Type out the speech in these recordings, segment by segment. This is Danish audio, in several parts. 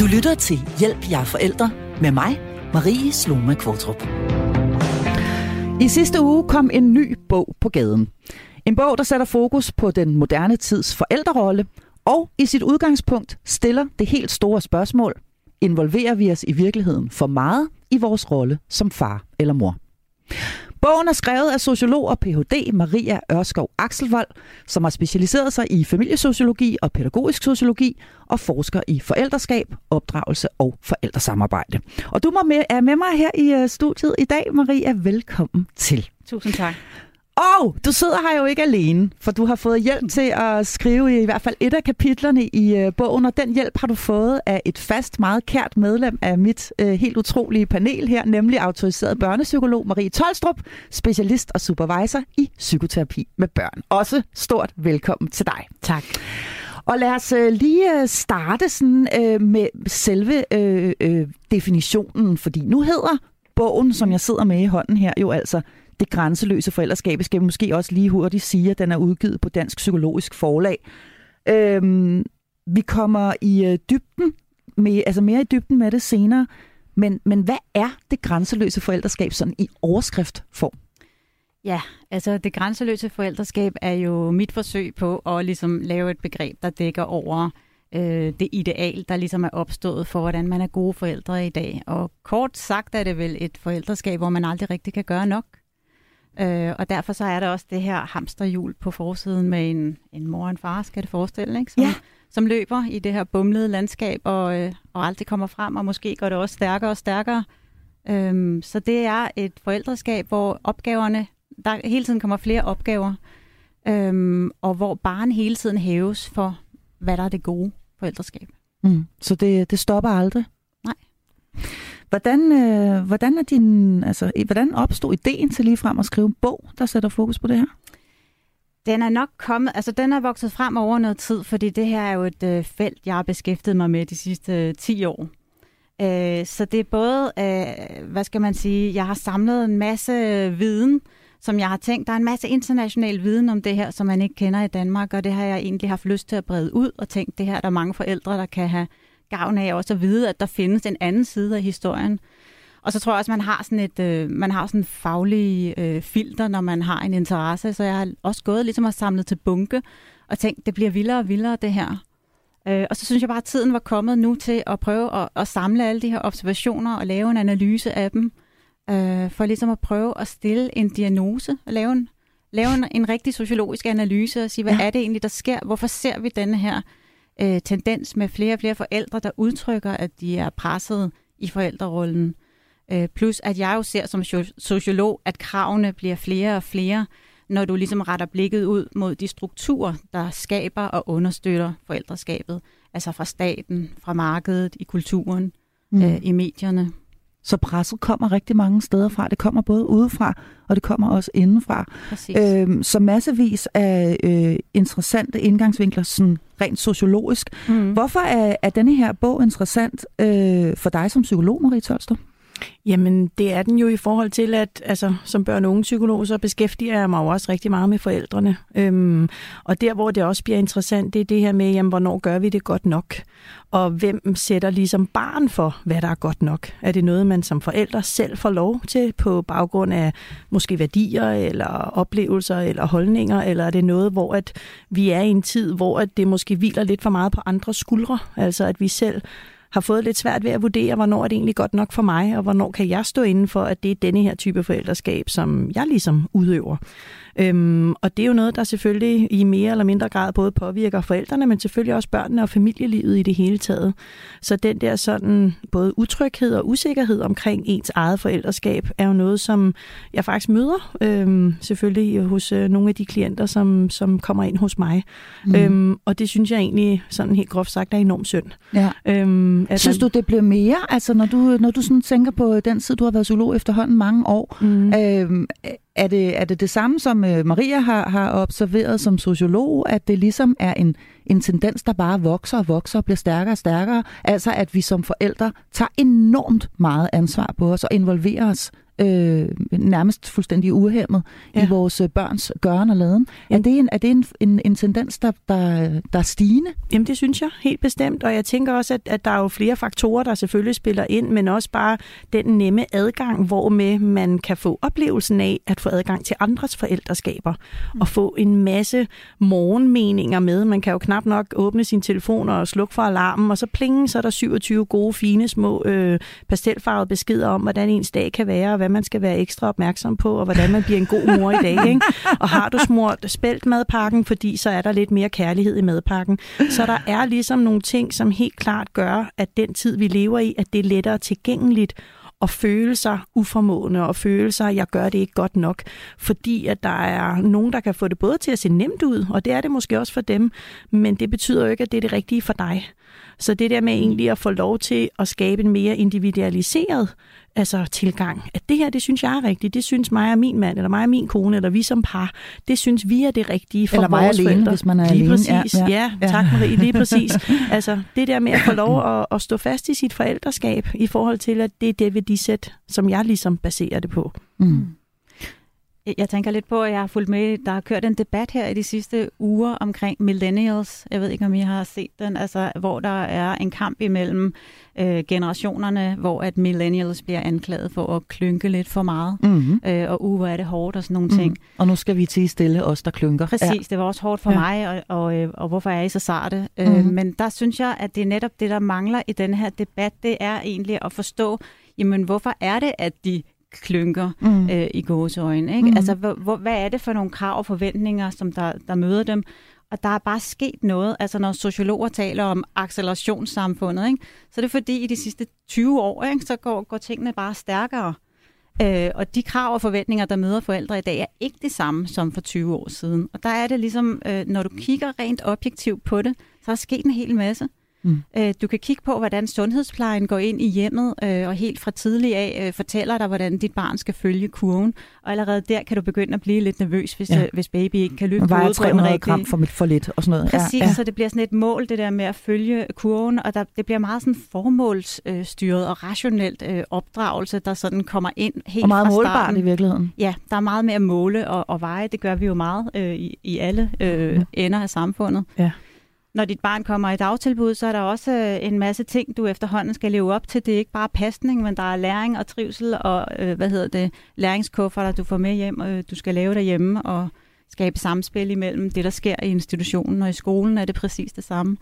Du lytter til Hjælp jer forældre med mig, Marie Sloma Kvartrup. I sidste uge kom en ny bog på gaden. En bog, der sætter fokus på den moderne tids forældrerolle, og i sit udgangspunkt stiller det helt store spørgsmål, involverer vi os i virkeligheden for meget i vores rolle som far eller mor? Bogen er skrevet af sociolog og Ph.D. Maria Ørskov Axelvold, som har specialiseret sig i familiesociologi og pædagogisk sociologi og forsker i forældreskab, opdragelse og forældresamarbejde. Og du må er med mig her i øh, studiet i dag, Maria. Velkommen til. Tusind tak. Og du sidder her jo ikke alene, for du har fået hjælp til at skrive i, i hvert fald et af kapitlerne i øh, bogen, og den hjælp har du fået af et fast, meget kært medlem af mit øh, helt utrolige panel her, nemlig autoriseret børnepsykolog Marie Tolstrup, specialist og supervisor i psykoterapi med børn. Også stort velkommen til dig. Tak. Og lad os øh, lige øh, starte sådan, øh, med selve øh, øh, definitionen, fordi nu hedder bogen, som jeg sidder med i hånden her, jo altså det grænseløse forældreskab, skal vi måske også lige hurtigt sige, at den er udgivet på Dansk Psykologisk Forlag. Øhm, vi kommer i øh, dybden, med, altså mere i dybden med det senere, men, men hvad er det grænseløse forældreskab sådan i overskrift for? Ja, altså det grænseløse forældreskab er jo mit forsøg på at ligesom lave et begreb, der dækker over øh, det ideal, der ligesom er opstået for, hvordan man er gode forældre i dag. Og kort sagt er det vel et forældreskab, hvor man aldrig rigtig kan gøre nok. Øh, og derfor så er der også det her hamsterhjul på forsiden med en, en mor og en far, skal det forestille, ikke? Som, Ja. som løber i det her bumlede landskab og, øh, og aldrig kommer frem, og måske går det også stærkere og stærkere. Øhm, så det er et forældreskab, hvor opgaverne, der hele tiden kommer flere opgaver, øhm, og hvor barn hele tiden hæves for, hvad der er det gode forældreskab. Mm. Så det, det stopper aldrig? Nej. Hvordan, øh, hvordan, er din, altså, hvordan opstod ideen til lige frem at skrive en bog, der sætter fokus på det her? Den er nok kommet, altså den er vokset frem over noget tid, fordi det her er jo et øh, felt, jeg har beskæftiget mig med de sidste øh, 10 år. Øh, så det er både, øh, hvad skal man sige, jeg har samlet en masse øh, viden, som jeg har tænkt, der er en masse international viden om det her, som man ikke kender i Danmark, og det har jeg egentlig haft lyst til at brede ud, og tænkt, det her er der mange forældre, der kan have gavn af også at vide, at der findes en anden side af historien. Og så tror jeg også, man har sådan et øh, man har sådan faglig øh, filter, når man har en interesse. Så jeg har også gået ligesom og samlet til bunke og tænkt, det bliver vildere og vildere det her. Øh, og så synes jeg bare, at tiden var kommet nu til at prøve at, at samle alle de her observationer og lave en analyse af dem. Øh, for ligesom at prøve at stille en diagnose og lave en, lave en, en rigtig sociologisk analyse og sige, hvad Ja. er det egentlig, der sker? Hvorfor ser vi denne her øh, tendens med flere og flere forældre, der udtrykker, at de er presset i forældrerollen? Øh, plus at jeg jo ser som so- sociolog, at kravene bliver flere og flere, når du ligesom retter blikket ud mod de strukturer, der skaber og understøtter forældreskabet. Altså fra staten, fra markedet, i kulturen, mm. øh, i medierne. Så presset kommer rigtig mange steder fra. Det kommer både udefra, og det kommer også indenfra. Præcis. Øhm, så massevis af øh, interessante indgangsvinkler, sådan rent sociologisk. mm. Hvorfor er, er denne her bog interessant øh, for dig som psykolog, Marie Tolstrup? Jamen, det er den jo i forhold til, at altså, som børn- og unge psykolog, så beskæftiger jeg mig jo også rigtig meget med forældrene. Øhm, og der, hvor det også bliver interessant, det er det her med, jamen, hvornår gør vi det godt nok? Og hvem sætter ligesom barn for, hvad der er godt nok? Er det noget, man som forældre selv får lov til på baggrund af måske værdier, eller oplevelser, eller holdninger? Eller er det noget, hvor at vi er i en tid, hvor at det måske hviler lidt for meget på andres skuldre? Altså, at vi selv har fået lidt svært ved at vurdere, hvornår er det egentlig godt nok for mig, og hvornår kan jeg stå inden for, at det er denne her type forældreskab, som jeg ligesom udøver. Øhm, og det er jo noget, der selvfølgelig i mere eller mindre grad både påvirker forældrene, men selvfølgelig også børnene og familielivet i det hele taget. Så den der sådan både utryghed og usikkerhed omkring ens eget forældreskab er jo noget, som jeg faktisk møder øhm, selvfølgelig hos øh, nogle af de klienter, som, som kommer ind hos mig. Mm. Øhm, og det synes jeg egentlig sådan helt groft sagt er enormt synd. Ja. Øhm, at Synes du, det bliver mere? Altså, når du, når du sådan tænker på den tid, du har været psykolog efterhånden mange år, Mm. øhm, er, det, er det det samme, som øh, Maria har, har observeret som sociolog, at det ligesom er en, en tendens, der bare vokser og vokser og bliver stærkere og stærkere. Altså at vi som forældre tager enormt meget ansvar på os og involverer os øh, nærmest fuldstændig uhemmet ja. i vores øh, børns gøren og laden. Ja. Er det, en, er det en, en, en tendens, der, der, der er stigende? Jamen det synes jeg helt bestemt, og jeg tænker også, at, at der er jo flere faktorer, der selvfølgelig spiller ind, men også bare den nemme adgang, hvor med man kan få oplevelsen af at få adgang til andres forældreskaber, mm. og få en masse morgenmeninger med. Man kan jo knap nok åbne sin telefon og slukke for alarmen, og så plinge, så er der 27 gode, fine, små øh, pastelfarvede beskeder om, hvordan ens dag kan være, og hvad man skal være ekstra opmærksom på, og hvordan man bliver en god mor i dag. Ikke? Og har du smurt spældt madpakken, fordi så er der lidt mere kærlighed i madpakken. Så der er ligesom nogle ting, som helt klart gør, at den tid, vi lever i, at det er lettere tilgængeligt og føle sig uformående og føle sig, at jeg gør det ikke godt nok. Fordi at der er nogen, der kan få det både til at se nemt ud, og det er det måske også for dem, men det betyder jo ikke, at det er det rigtige for dig. Så det der med egentlig at få lov til at skabe en mere individualiseret altså tilgang. At det her, det synes jeg er rigtigt. Det synes mig og min mand, eller mig og min kone, eller vi som par. Det synes vi er det rigtige for eller vores alene, forældre. hvis man er lige alene. Præcis. Ja, Ja, ja. tak Marie, lige præcis. altså det der med at få lov at, at stå fast i sit forældreskab, i forhold til, at det er det værdisæt, som jeg ligesom baserer det på. Mm. Jeg tænker lidt på, at jeg har fulgt med. Der har kørt en debat her i de sidste uger omkring millennials. Jeg ved ikke, om I har set den. Altså, hvor der er en kamp imellem øh, generationerne, hvor at millennials bliver anklaget for at klynke lidt for meget. Mm-hmm. Øh, og uh, hvor er det hårdt og sådan nogle ting. Og nu skal vi til stille os, der klynker. Præcis, det var også hårdt for Ja. ja. mig, og, og, øh, og hvorfor er I så sarte? Mm. Mhm. Øh, men der synes jeg, at det er netop det, der mangler i den her debat, det er egentlig at forstå, jamen hvorfor er det, at de klynker Mm. øh, i gåseøjne? Ikke? Mhm. Altså, hvor, hvor, hvad er det for nogle krav og forventninger, som der, der møder dem? Og der er bare sket noget, altså når sociologer taler om accelerationssamfundet, ikke? så er det fordi i de sidste 20 år, ikke, så går, går tingene bare stærkere. Øh, og de krav og forventninger, der møder forældre i dag, er ikke det samme som for 20 år siden. Og der er det ligesom, øh, når du kigger rent objektivt på det, så er der sket en hel masse. Mm. Øh, du kan kigge på, hvordan sundhedsplejen går ind i hjemmet, øh, og helt fra tidlig af øh, fortæller dig, hvordan dit barn skal følge kurven. Og allerede der kan du begynde at blive lidt nervøs, hvis, Ja. ja. hvis baby ikke kan løfte hovedet på den 300 rigtige- gram for, mit- for lidt og sådan noget. Præcis, Ja, ja, så det bliver sådan et mål, det der med at følge kurven, og der, det bliver meget sådan formålsstyret og rationelt øh, opdragelse, der sådan kommer ind helt Og meget fra målbart starten. i virkeligheden. Ja, der er meget med at måle og, og veje. Det gør vi jo meget øh, i, i alle øh, Ja. ender af samfundet. Ja. Når dit barn kommer i dagtilbud, så er der også øh, en masse ting, du efterhånden skal leve op til. Det er ikke bare pasning, men der er læring og trivsel og øh, hvad hedder det, læringskufferter, du får med hjem, øh, du skal lave derhjemme og skabe samspil imellem det, der sker i institutionen og i skolen, er det præcis det samme.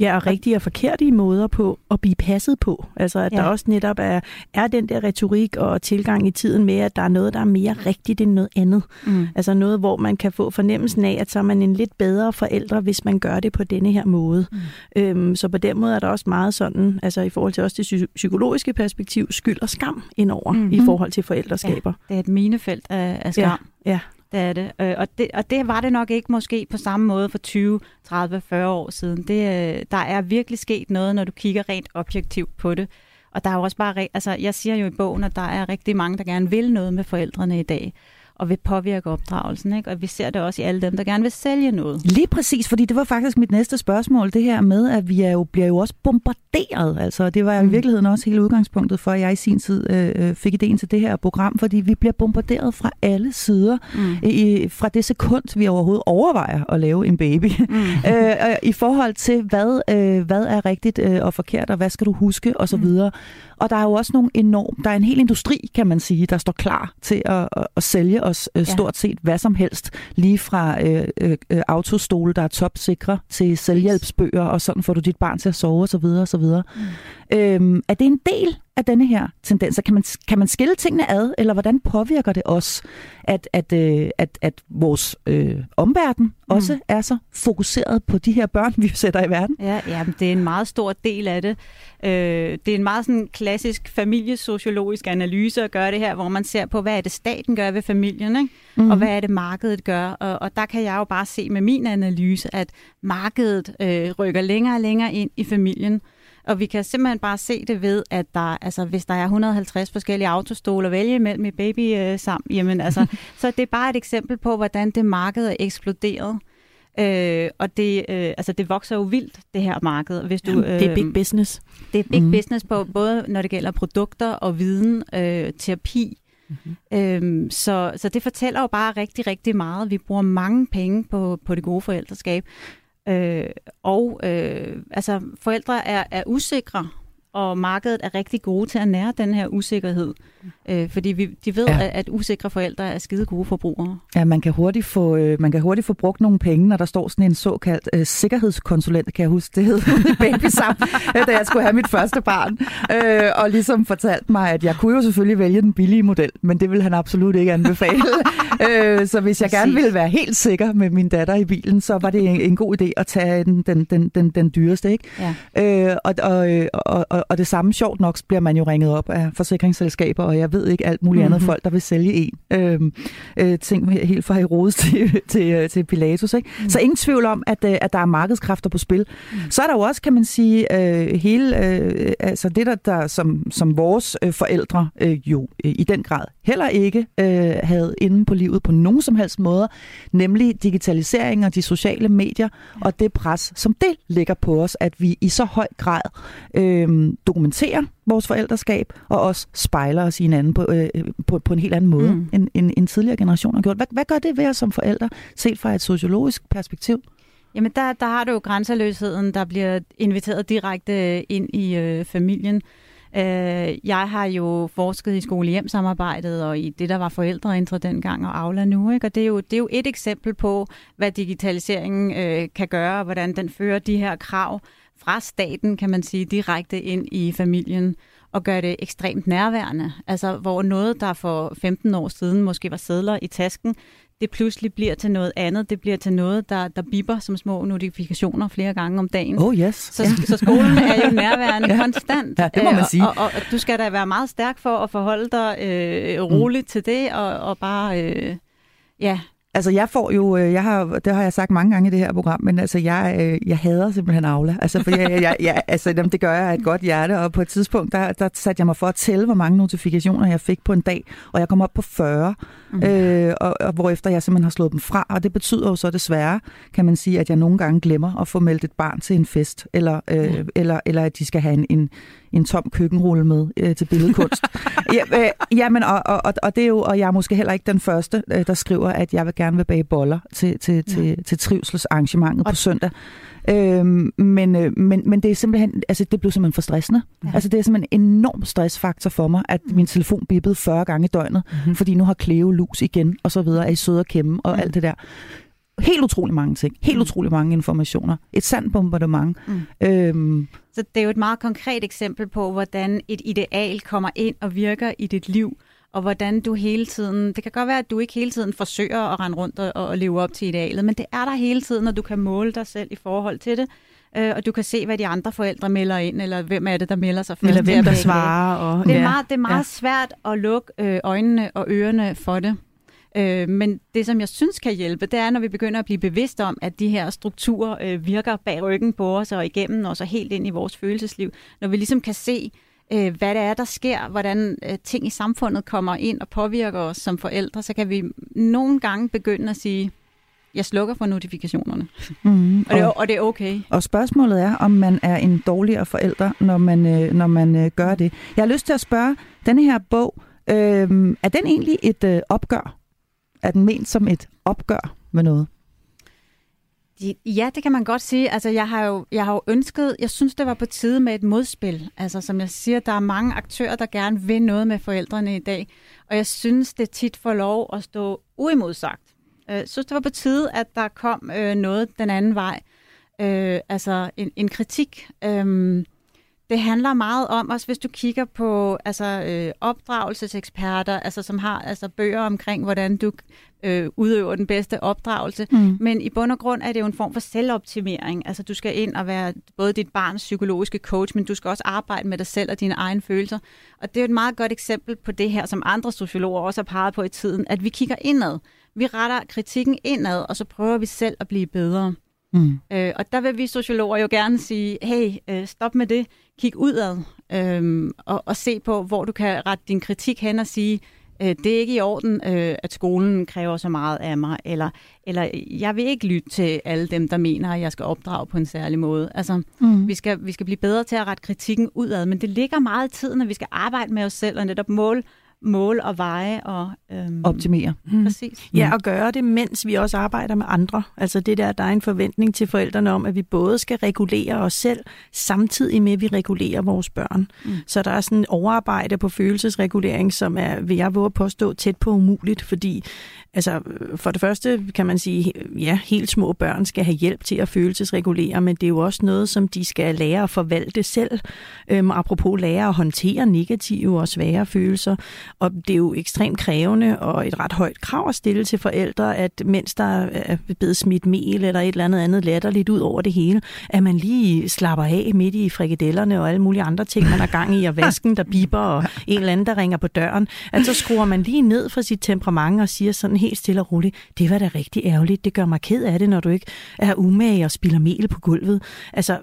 Ja, og rigtige og forkerte måder på at blive passet på. Altså, at ja. Ja. der også netop er, er den der retorik og tilgang i tiden med, at der er noget, der er mere rigtigt end noget andet. Mm. Altså noget, hvor man kan få fornemmelsen af, at så er man en lidt bedre forældre, hvis man gør det på denne her måde. Mm. Øhm, så på den måde er der også meget sådan, altså i forhold til også det psy- psykologiske perspektiv, skyld og skam indover mm. I forhold til forældreskaber. Det er et minefelt af, af skam. Ja, det er det. Øh, Og, det. og det var det nok ikke måske på samme måde for 20, 30, 40 år siden. Det, øh, der er virkelig sket noget, når du kigger rent objektivt på det. Og der er jo også bare, altså jeg siger jo i bogen, at der er rigtig mange, der gerne vil noget med forældrene i dag, og vil påvirke opdragelsen. Ikke? Og vi ser det også i alle dem, der gerne vil sælge noget. Lige præcis, fordi det var faktisk mit næste spørgsmål, det her med, at vi er jo, bliver jo også bombarderet. Altså, det var jo i Mm. virkeligheden også hele udgangspunktet for, at jeg i sin tid øh, øh, fik ideen til det her program, fordi vi bliver bombarderet fra alle sider, Mm. i, fra det sekund, vi overhovedet overvejer at lave en baby. Mm. øh, I forhold til, hvad, øh, hvad er rigtigt øh, og forkert, og hvad skal du huske, og så Mm. videre. Og der er jo også nogle enorm, der er en hel industri, kan man sige, der står klar til at, at, at sælge os øh, stort set hvad som helst. Lige fra øh, øh, øh, autostole, der er topsikre, til selvhjælpsbøger, og sådan får du dit barn til at sove, og så videre, og så videre. Mm. Øhm, er det en del af denne her tendens? Kan man, kan man skille tingene ad, eller hvordan påvirker det os, at, at, øh, at, at vores øh, omverden mm. også er så fokuseret på de her børn, vi sætter i verden? Ja, ja det er en meget stor del af det. Øh, det er en meget sådan klassisk familiesociologisk analyse at gøre det her, hvor man ser på, hvad er det staten gør ved familien, ikke? Mm. og hvad er det markedet gør. Og, og der kan jeg jo bare se med min analyse, at markedet øh, rykker længere og længere ind i familien. Og vi kan simpelthen bare se det ved, at der, altså, hvis der er 150 forskellige autostole at vælge imellem med baby øh, sammen, jamen, altså, så det er bare et eksempel på, hvordan det marked er eksploderet. Øh, og det, øh, altså det vokser jo vildt, det her marked. Hvis du, øh, det er big øh, business. Det er big mm. business, på, både når det gælder produkter og viden, øh, terapi. Mm-hmm. Øhm, så, så det fortæller jo bare rigtig, rigtig meget. Vi bruger mange penge på, på det gode forældreskab. Øh, og øh, altså, forældre er, er usikre og markedet er rigtig gode til at nære den her usikkerhed. Øh, fordi vi, de ved, ja. at, at usikre forældre er skide gode forbrugere. Ja, man kan, hurtigt få, øh, man kan hurtigt få brugt nogle penge, når der står sådan en såkaldt øh, sikkerhedskonsulent, kan jeg huske, det hed i baby sammen, da jeg skulle have mit første barn. Øh, og ligesom fortalte mig, at jeg kunne jo selvfølgelig vælge den billige model, men det vil han absolut ikke anbefale. øh, så hvis jeg gerne ville være helt sikker med min datter i bilen, så var det en, en god idé at tage den, den, den, den, den dyreste. Ikke? Ja. Øh, og, og, og, og, og det samme sjovt nok bliver man jo ringet op af forsikringsselskaber, og jeg ved ikke alt muligt mm-hmm. andet folk, der vil sælge en. Øh, øh, ting helt fra Herodes til, til, til Pilatus. Ikke? Mm. Så ingen tvivl om, at, øh, at der er markedskræfter på spil. Mm. Så er der jo også, kan man sige, øh, hele øh, altså det, der, der som, som vores øh, forældre øh, jo øh, i den grad heller ikke øh, havde inde på livet på nogen som helst måde, nemlig digitalisering og de sociale medier og det pres, som det ligger på os, at vi i så høj grad øh, dokumenterer vores forældreskab, og også spejler os i hinanden på, øh, på, på en helt anden måde, mm. end, end, end tidligere generationer har gjort. Hvad, hvad gør det ved os som forældre, set fra et sociologisk perspektiv? Jamen, der, der har du jo grænseløsheden, der bliver inviteret direkte ind i øh, familien. Øh, jeg har jo forsket i skole-hjem-samarbejdet og i det, der var forældreintra dengang og Aula nu. Ikke? Og det er, jo, det er jo et eksempel på, hvad digitaliseringen øh, kan gøre, og hvordan den fører de her krav fra staten, kan man sige, direkte ind i familien og gør det ekstremt nærværende. Altså, hvor noget, der for 15 år siden måske var sædler i tasken, det pludselig bliver til noget andet. Det bliver til noget, der, der biber som små notifikationer flere gange om dagen. Oh yes. Så, ja. så skolen er jo nærværende ja. konstant. Ja, det må man sige. Og, og, og du skal da være meget stærk for at forholde dig øh, roligt mm. til det, og, og bare... Øh, ja, Altså, jeg får jo, øh, jeg har, det har jeg sagt mange gange i det her program, men altså, jeg, øh, jeg hader simpelthen Aula. Altså, for jeg, jeg, jeg, altså, det gør jeg af et godt hjerte, og på et tidspunkt, der, der satte jeg mig for at tælle, hvor mange notifikationer jeg fik på en dag, og jeg kom op på 40, mm. øh, og, og hvorefter jeg simpelthen har slået dem fra, og det betyder jo så desværre, kan man sige, at jeg nogle gange glemmer at få meldt et barn til en fest, eller, øh, mm. eller, eller at de skal have en, en, en tom køkkenrulle med øh, til billedkunst. ja, øh, jamen, og, og, og, det er jo, og jeg er måske heller ikke den første, øh, der skriver, at jeg vil gerne vil bage boller til, til, ja. til, til trivselsarrangementet og på søndag. Øhm, men, øh, men, men det er simpelthen, altså det blev simpelthen for stressende. Ja. Altså det er simpelthen en enorm stressfaktor for mig, at mm. min telefon bippede 40 gange i døgnet, mm-hmm. fordi nu har Cleo lus igen, og så videre, er i søde og kæmme, og mm. alt det der helt utrolig mange ting. Helt mm. utrolig mange informationer. Et sandt bombardement. Mm. Øhm. Så det er jo et meget konkret eksempel på, hvordan et ideal kommer ind og virker i dit liv, og hvordan du hele tiden... Det kan godt være, at du ikke hele tiden forsøger at rende rundt og, og leve op til idealet, men det er der hele tiden, og du kan måle dig selv i forhold til det. Øh, og du kan se, hvad de andre forældre melder ind, eller hvem er det, der melder sig først. Eller hvem der svarer. Og, det, er meget, det er meget ja. svært at lukke øh, øjnene og ørerne for det. Øh, men det, som jeg synes kan hjælpe, det er, når vi begynder at blive bevidste om, at de her strukturer øh, virker bag ryggen på os og igennem os og helt ind i vores følelsesliv. Når vi ligesom kan se, øh, hvad det er, der sker, hvordan øh, ting i samfundet kommer ind og påvirker os som forældre, så kan vi nogle gange begynde at sige, jeg slukker for notifikationerne. Mm, og, det er, og det er okay. Og spørgsmålet er, om man er en dårligere forælder, når man, øh, når man øh, gør det. Jeg har lyst til at spørge, denne her bog, øh, er den egentlig et øh, opgør er den ment som et opgør med noget? Ja, det kan man godt sige. Altså, jeg har jo, jeg har jo ønsket, jeg synes, det var på tide med et modspil. Altså, som jeg siger, der er mange aktører, der gerne vil noget med forældrene i dag. Og jeg synes, det tit får lov at stå uimodsagt. Øh, jeg synes, det var på tide, at der kom øh, noget den anden vej. Øh, altså, en, en kritik. Øh, det handler meget om, også hvis du kigger på altså, øh, opdragelseseksperter, altså, som har altså, bøger omkring, hvordan du øh, udøver den bedste opdragelse. Mm. Men i bund og grund er det jo en form for selvoptimering. Altså du skal ind og være både dit barns psykologiske coach, men du skal også arbejde med dig selv og dine egne følelser. Og det er jo et meget godt eksempel på det her, som andre sociologer også har peget på i tiden, at vi kigger indad. Vi retter kritikken indad, og så prøver vi selv at blive bedre. Mm. Øh, og der vil vi sociologer jo gerne sige, hey, øh, stop med det, kig udad, øh, og, og se på, hvor du kan rette din kritik hen og sige, Øh, det er ikke i orden, øh, at skolen kræver så meget af mig, eller, eller jeg vil ikke lytte til alle dem, der mener, at jeg skal opdrage på en særlig måde. Altså, mm. vi, skal, vi skal blive bedre til at rette kritikken udad, men det ligger meget i tiden, at vi skal arbejde med os selv og netop måle mål og veje og øhm, optimere. Mm. Præcis. Ja, og gøre det, mens vi også arbejder med andre. Altså det der, der er en forventning til forældrene om, at vi både skal regulere os selv, samtidig med, at vi regulerer vores børn. Mm. Så der er sådan en overarbejde på følelsesregulering, som er, vil jeg våge at påstå, tæt på umuligt, fordi altså, for det første kan man sige, ja, helt små børn skal have hjælp til at følelsesregulere, men det er jo også noget, som de skal lære at forvalte selv. Øhm, apropos lære at håndtere negative og svære følelser. Og det er jo ekstremt krævende og et ret højt krav at stille til forældre, at mens der er blevet smidt mel eller et eller andet andet latterligt ud over det hele, at man lige slapper af midt i frikadellerne og alle mulige andre ting, man har gang i, og vasken, der biber, og en eller anden, der ringer på døren. At så skruer man lige ned for sit temperament og siger sådan helt stille og roligt, det var da rigtig ærgerligt, det gør mig ked af det, når du ikke er umage og spiller mel på gulvet. Altså,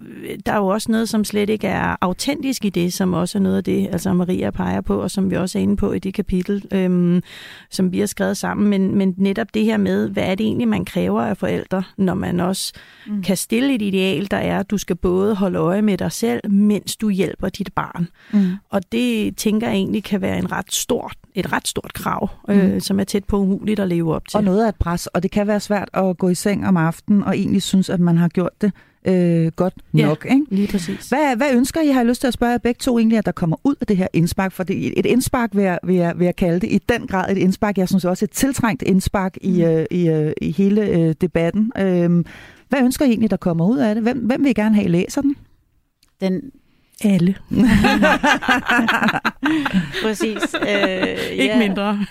der er jo også noget, som slet ikke er autentisk i det, som også er noget af det, altså Maria peger på, og som vi også er inde på i det kapitel, øhm, som vi har skrevet sammen, men, men netop det her med, hvad er det egentlig, man kræver af forældre, når man også mm. kan stille et ideal, der er, at du skal både holde øje med dig selv, mens du hjælper dit barn. Mm. Og det tænker jeg egentlig kan være en ret stort, et ret stort krav, øh, mm. som er tæt på umuligt at leve op til. Og noget af et pres, og det kan være svært at gå i seng om aftenen og egentlig synes, at man har gjort det øh, godt nok. Ja, ikke? lige præcis. Hvad, hvad ønsker I? Har jeg lyst til at spørge jer begge to egentlig, at der kommer ud af det her indspark? For det, et indspark vil jeg, vil, jeg, vil jeg kalde det. I den grad et indspark. Jeg synes også et tiltrængt indspark i, mm. øh, i, øh, i hele øh, debatten. Øh, hvad ønsker I egentlig, der kommer ud af det? Hvem, hvem vil I gerne have, læser den? Den alle. Præcis. Øh, Ikke ja. mindre.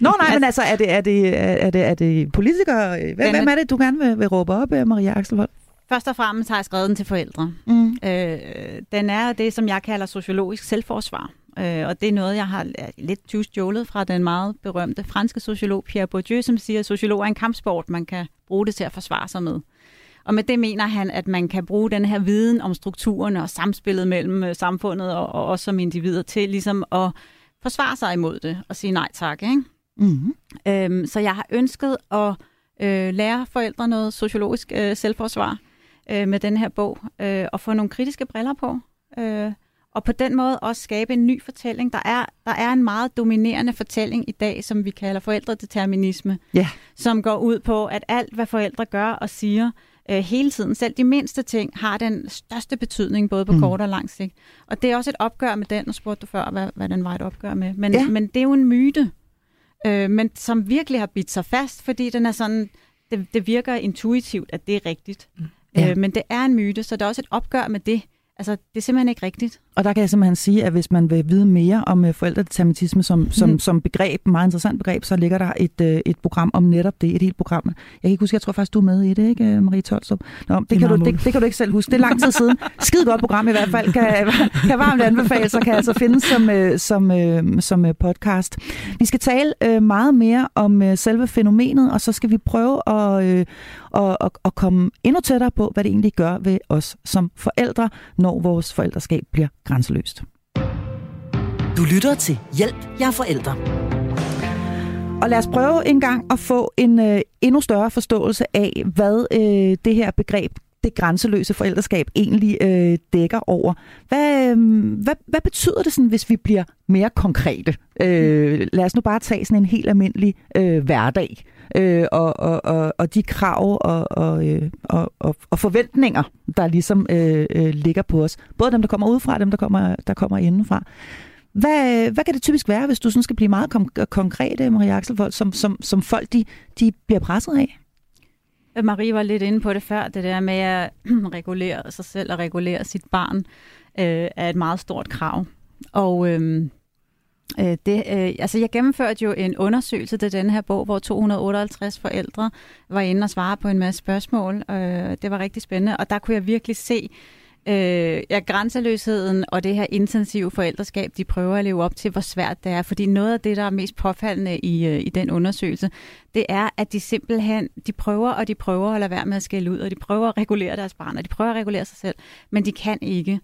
Nå nej, men altså, er det, er det, er det, er det politikere? Hvem, hvem er det, du gerne vil, vil råbe op, Maria Axelvold? Først og fremmest har jeg skrevet den til forældre. Mm. Øh, den er det, som jeg kalder sociologisk selvforsvar. Øh, og det er noget, jeg har lidt stjålet fra den meget berømte franske sociolog Pierre Bourdieu, som siger, at sociolog er en kampsport, man kan bruge det til at forsvare sig med. Og med det mener han, at man kan bruge den her viden om strukturerne og samspillet mellem øh, samfundet og, og os som individer til ligesom at forsvare sig imod det og sige nej tak. Ikke? Mm-hmm. Øhm, så jeg har ønsket at øh, lære forældre noget sociologisk øh, selvforsvar øh, med den her bog, øh, og få nogle kritiske briller på. Øh, og på den måde også skabe en ny fortælling. Der er, der er en meget dominerende fortælling i dag, som vi kalder forældredeterminisme, yeah. som går ud på, at alt, hvad forældre gør og siger, øh, hele tiden, selv de mindste ting, har den største betydning, både på mm. kort og lang sigt. Og det er også et opgør med den, og spurgte du før, hvad, hvad den var et opgør med. Men, ja. men det er jo en myte, øh, men som virkelig har bidt sig fast, fordi den er sådan, det, det virker intuitivt, at det er rigtigt. Mm. Ja. Øh, men det er en myte, så der er også et opgør med det. Altså, det er simpelthen ikke rigtigt. Og der kan jeg simpelthen sige, at hvis man vil vide mere om uh, forældredeterminisme som, som, mm. som begreb, meget interessant begreb, så ligger der et, uh, et program om netop det, et helt program. Jeg kan ikke huske, jeg tror faktisk, du er med i det, ikke, øh, Marie Tolstrup? Nå, det, det, kan du, det, det kan du ikke selv huske. Det er lang tid siden. Skide godt program i hvert fald. Kan, kan varmt anbefale, så kan altså findes som, som, som podcast. Vi skal tale meget mere om selve fænomenet, og så skal vi prøve at, og, og, og komme endnu tættere på, hvad det egentlig gør ved os som forældre, når vores forældreskab bliver grænseløst. Du lytter til Hjælp, jeg er forældre. Og lad os prøve en gang at få en øh, endnu større forståelse af, hvad øh, det her begreb det grænseløse forældreskab egentlig øh, dækker over. Hvad, øh, hvad, hvad betyder det, sådan, hvis vi bliver mere konkrete? Øh, lad os nu bare tage sådan en helt almindelig øh, hverdag øh, og, og, og, og de krav og, og, øh, og, og, og forventninger, der ligesom øh, øh, ligger på os. Både dem, der kommer udefra, og dem, der kommer, der kommer indenfra. Hvad, hvad kan det typisk være, hvis du sådan skal blive meget kom- konkret, Maria Axelvold, som, som, som folk de, de bliver presset af? Marie var lidt inde på det før, det der med at regulere sig selv og regulere sit barn øh, er et meget stort krav. Og øhm, øh, det, øh, altså jeg gennemførte jo en undersøgelse til den her bog, hvor 258 forældre var inde og svare på en masse spørgsmål. Øh, det var rigtig spændende, og der kunne jeg virkelig se, øh, ja, grænseløsheden og det her intensive forældreskab, de prøver at leve op til, hvor svært det er. Fordi noget af det, der er mest påfaldende i, øh, i den undersøgelse, det er, at de simpelthen, de prøver og de prøver at lade være med at skælde ud, og de prøver at regulere deres barn, og de prøver at regulere sig selv, men de kan ikke.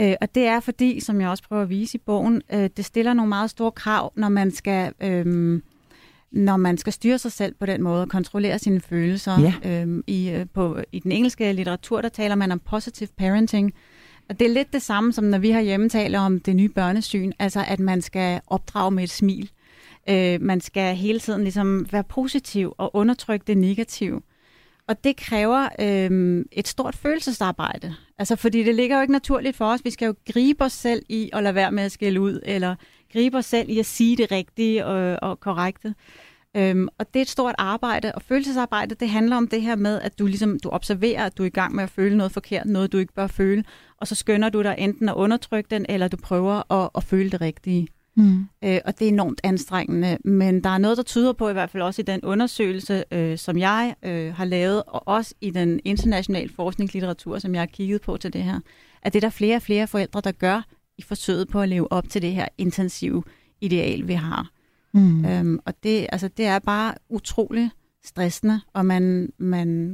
Øh, og det er fordi, som jeg også prøver at vise i bogen, øh, det stiller nogle meget store krav, når man skal... Øh, når man skal styre sig selv på den måde og kontrollere sine følelser. Ja. Øhm, i, øh, på, I den engelske litteratur, der taler man om positive parenting. Og det er lidt det samme, som når vi har hjemme taler om det nye børnesyn, altså at man skal opdrage med et smil. Øh, man skal hele tiden ligesom være positiv og undertrykke det negative. Og det kræver øh, et stort følelsesarbejde. Altså, fordi det ligger jo ikke naturligt for os. Vi skal jo gribe os selv i at lade være med at skælde ud, eller gribe os selv i at sige det rigtige og, og korrekte. Øhm, og det er et stort arbejde, og følelsesarbejde, det handler om det her med, at du ligesom du observerer, at du er i gang med at føle noget forkert, noget du ikke bør føle, og så skynder du dig enten at undertrykke den, eller du prøver at, at føle det rigtige. Mm. Øh, og det er enormt anstrengende, men der er noget, der tyder på, i hvert fald også i den undersøgelse, øh, som jeg øh, har lavet, og også i den internationale forskningslitteratur, som jeg har kigget på til det her, at det er der flere og flere forældre, der gør i forsøget på at leve op til det her intensive ideal, vi har. Mm. Øhm, og det, altså, det er bare utrolig stressende, og man, man,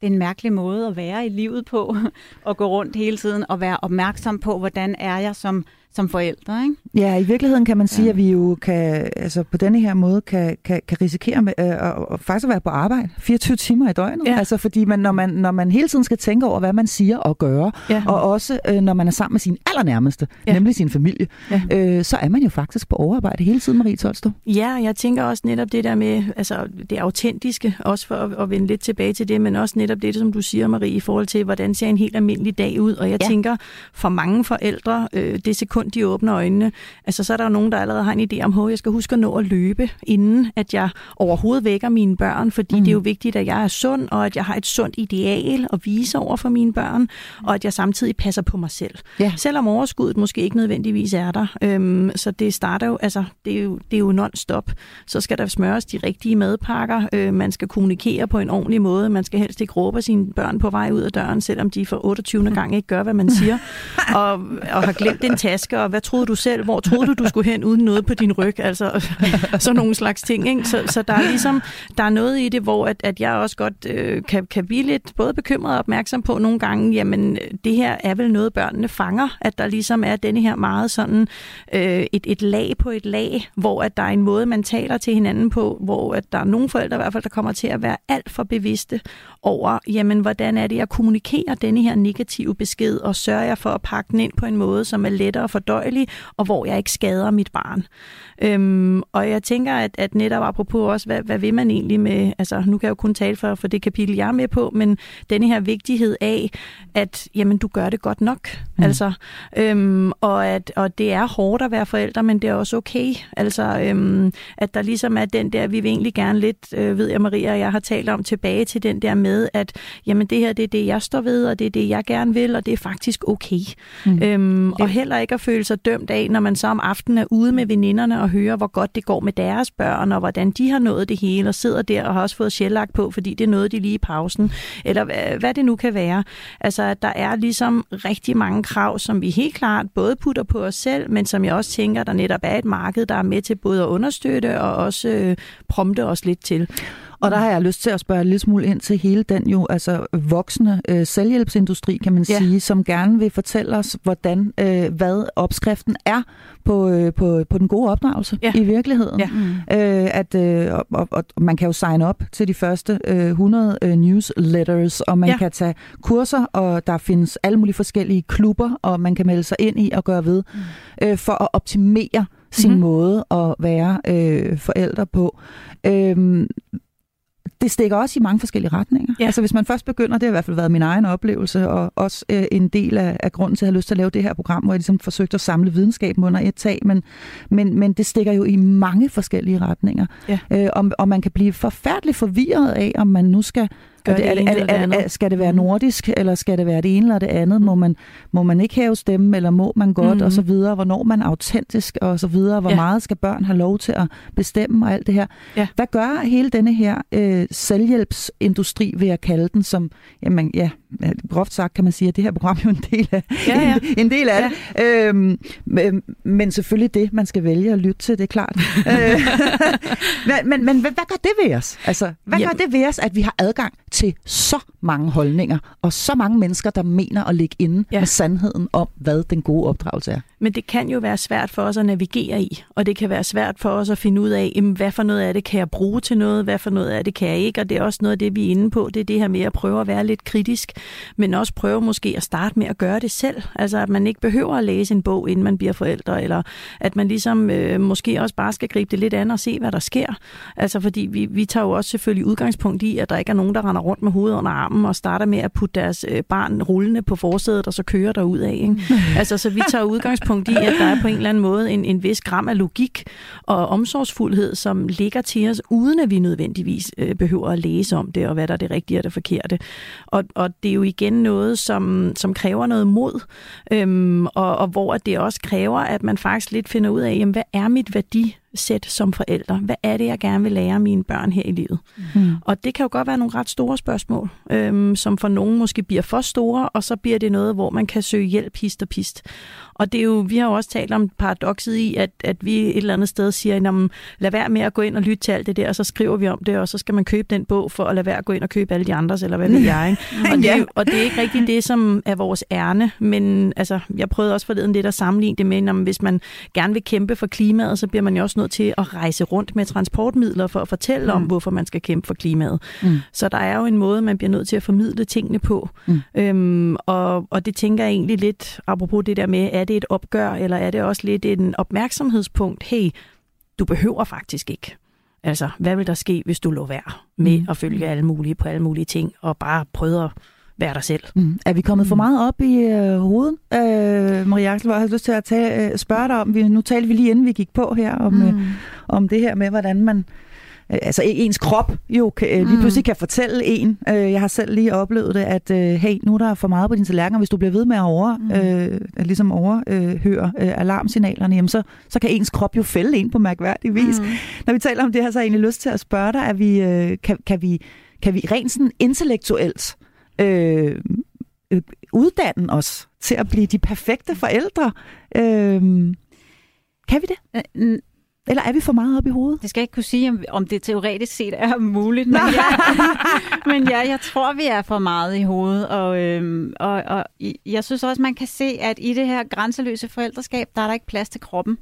det er en mærkelig måde at være i livet på, at gå rundt hele tiden og være opmærksom på, hvordan er jeg som, som forældre. Ikke? Ja, i virkeligheden kan man sige, Ja. at vi jo kan, altså på denne her måde kan, kan, kan risikere med, øh, at, at faktisk at være på arbejde 24 timer i døgnet. Ja. Altså fordi man, når, man, når man hele tiden skal tænke over, hvad man siger og gøre, Ja. og også øh, når man er sammen med sin allernærmeste, ja. Nemlig sin familie, Ja. øh, så er man jo faktisk på overarbejde hele tiden, Marie Tolstrup. Ja, jeg tænker også netop det der med altså det autentiske, også for at, at vende lidt tilbage til det, men også netop det, som du siger, Marie, i forhold til, hvordan ser en helt almindelig dag ud. Og jeg ja. tænker, for mange forældre, øh, det sekund, de åbner øjnene, altså så er der jo nogen, der allerede har en idé om, at jeg skal huske at nå at løbe, inden at jeg overhovedet vækker mine børn, fordi Mm. det er jo vigtigt, at jeg er sund, og at jeg har et sundt ideal at vise over for mine børn, og at jeg samtidig passer på mig selv. Ja. Selvom overskuddet måske ikke nødvendigvis er der. Øhm, så det starter jo, altså det er jo, det er jo non-stop. Så skal der smøres de rigtige madpakker, øh, man skal kommunikere på en ordentlig måde, man skal helst ikke råbe sine børn på vej ud af døren, selvom de for 28. gang ikke gør, hvad man siger, og, og har glemt en taske, og hvad troede du selv, hvor troede du, du skulle hen uden noget på din ryg, altså sådan nogle slags ting. Ikke? Så, så der er ligesom, der er noget i det, hvor at, at jeg også godt øh, kan, kan blive lidt både bekymret og opmærksom på nogle gange, jamen det her er vel noget, børnene fanger, at der ligesom er denne her meget sådan øh, et, et lag på et lag, hvor at der er en måde, man taler til hinanden på, hvor at der er nogle forældre i hvert fald, der kommer til at være alt for bevidste over, jamen hvordan er det, jeg kommunikerer denne her negative besked, og sørger jeg for at pakke den ind på en måde, som er lettere fordøjelig, og hvor jeg ikke skader mit barn. Øhm, og jeg tænker, at, at netop apropos også, hvad, hvad vil man egentlig med, altså nu kan jeg jo kun tale for, for det kapitel, jeg er med på, men denne her vigtighed af, at jamen, du gør det godt nok. Mm. Altså, øhm, og, at, og det er hårdt at være forældre, men det er også okay. Altså, øhm, at der ligesom er den der, vi vil egentlig gerne lidt, øh, ved jeg Maria og jeg har talt om, tilbage til den der med, at jamen, det her det er det, jeg står ved, og det er det, jeg gerne vil, og det er faktisk okay. Mm. Øhm, og heller ikke at føle sig dømt af, når man så om aftenen er ude med veninderne og hører, hvor godt det går med deres børn, og hvordan de har nået det hele, og sidder der og har også fået sjællagt på, fordi det er noget, de lige i pausen, eller hvad, hvad det nu kan være. Altså, at der er ligesom rigtig mange krav, som vi helt klart både putter på os selv, men som jeg også tænker, der netop er et marked, der er med til både at understøtte og også øh, prompte os lidt til. Og der har jeg lyst til at spørge lidt smule ind til hele den jo altså voksne øh, selvhjælpsindustri, kan man Ja. sige, som gerne vil fortælle os, hvordan, øh, hvad opskriften er på, øh, på, på den gode opdragelse Ja. i virkeligheden. Ja. Øh, at, øh, og, og, og man kan jo sign op til de første øh, 100 øh, newsletters, og man Ja. kan tage kurser, og der findes alle mulige forskellige klubber, og man kan melde sig ind i og gøre ved, mm. øh, for at optimere sin Mhm. måde at være øh, forældre på. Øh, det stikker også i mange forskellige retninger. Ja. Altså hvis man først begynder, det har i hvert fald været min egen oplevelse, og også øh, en del af, af grunden til, at jeg har lyst til at lave det her program, hvor jeg ligesom forsøgte at samle videnskaben under et tag, men, men, men det stikker jo i mange forskellige retninger. Ja. Øh, og, og man kan blive forfærdeligt forvirret af, om man nu skal Gør er det er, ene er, eller det er, andet. er, skal det være nordisk, eller skal det være det ene eller det andet? Må man, må man ikke hæve stemme, eller må man godt, Mhm. og så videre? Hvornår er man autentisk, og så videre? Hvor Ja. meget skal børn have lov til at bestemme, og alt det her? Ja. Hvad gør hele denne her øh, selvhjælpsindustri, vil jeg kalde den, som, jamen ja, groft sagt kan man sige, at det her program er jo en del af, Ja, ja. en, en del af det. Øhm, men- men selvfølgelig det, man skal vælge at lytte til, det er klart. Øh, men, men, men hvad, hvad gør det ved os? Altså, hvad Jamen- gør det ved os, at vi har adgang til så mange holdninger, og så mange mennesker, der mener at ligge inde ja. med sandheden om, hvad den gode opdragelse er. Men det kan jo være svært for os at navigere i, og det kan være svært for os at finde ud af, jamen, hvad for noget af det kan jeg bruge til noget, hvad for noget af det kan jeg ikke, og det er også noget af det, vi er inde på, det er det her med at prøve at være lidt kritisk, men også prøve måske at starte med at gøre det selv, altså at man ikke behøver at læse en bog, inden man bliver forældre, eller at man ligesom øh, måske også bare skal gribe det lidt an og se, hvad der sker. Altså fordi vi, vi tager jo også selvfølgelig udgangspunkt i, at der ikke er nogen, der render rundt med hovedet under armen og starter med at putte deres øh, barn rullende på forsædet, og så kører der ud af. Ikke? altså så vi tager udgangspunkt i, at der er på en eller anden måde en, en vis gram af logik og omsorgsfuldhed, som ligger til os, uden at vi nødvendigvis øh, behøver at læse om det, og hvad der er det rigtige og det forkerte. Og, og det er jo igen noget, som, som kræver noget mod, øhm, og, og hvor det også kræver, at man faktisk lidt finder ud af, jamen, hvad er mit værdi sæt som forældre. Hvad er det, jeg gerne vil lære mine børn her i livet? Mm. Og det kan jo godt være nogle ret store spørgsmål, øhm, som for nogen måske bliver for store, og så bliver det noget, hvor man kan søge hjælp hist og pist. Og det er jo, vi har jo også talt om paradokset i, at, at vi et eller andet sted siger, jamen, lad være med at gå ind og lytte til alt det der, og så skriver vi om det, og så skal man købe den bog for at lade være at gå ind og købe alle de andres, eller hvad ved jeg. Ikke? Og, det er, og det er ikke rigtigt det, som er vores ærne, men altså, jeg prøvede også forleden lidt at sammenligne det med, at hvis man gerne vil kæmpe for klimaet, så bliver man jo også nødt til at rejse rundt med transportmidler for at fortælle mm. om, hvorfor man skal kæmpe for klimaet. Mm. Så der er jo en måde, man bliver nødt til at formidle tingene på. Mm. Øhm, og, og det tænker jeg egentlig lidt, apropos det der med, at det et opgør, eller er det også lidt en opmærksomhedspunkt? Hey, du behøver faktisk ikke. Altså, hvad vil der ske, hvis du lå være med mm. at følge alle mulige på alle mulige ting, og bare prøve at være dig selv. Mm. Er vi kommet for mm. meget op i øh, hovedet? Øh, Marie Axel, jeg har lyst til at tage, øh, spørge dig om, vi, nu talte vi lige inden vi gik på her, om, øh, mm. øh, om det her med, hvordan man Øh, altså ens krop jo kan, øh, lige mm. pludselig kan fortælle en. Øh, jeg har selv lige oplevet det, at hey, nu er der for meget på din tallerken, hvis du bliver ved med at over, mm. øh, ligesom overhøre øh, alarmsignalerne, jamen så, så kan ens krop jo fælde en på mærkværdig vis. Mm. Når vi taler om det her, så har jeg egentlig lyst til at spørge dig, at vi, øh, kan, kan, vi, kan vi rent sådan intellektuelt øh, øh, uddanne os til at blive de perfekte forældre? Øh, kan vi det? Eller er vi for meget op i hovedet? Det skal jeg ikke kunne sige, om, om det teoretisk set er muligt. Men, jeg, men ja, jeg tror, vi er for meget i hovedet. Og, øhm, og, og jeg synes også, man kan se, at i det her grænseløse forældreskab, der er der ikke plads til kroppen.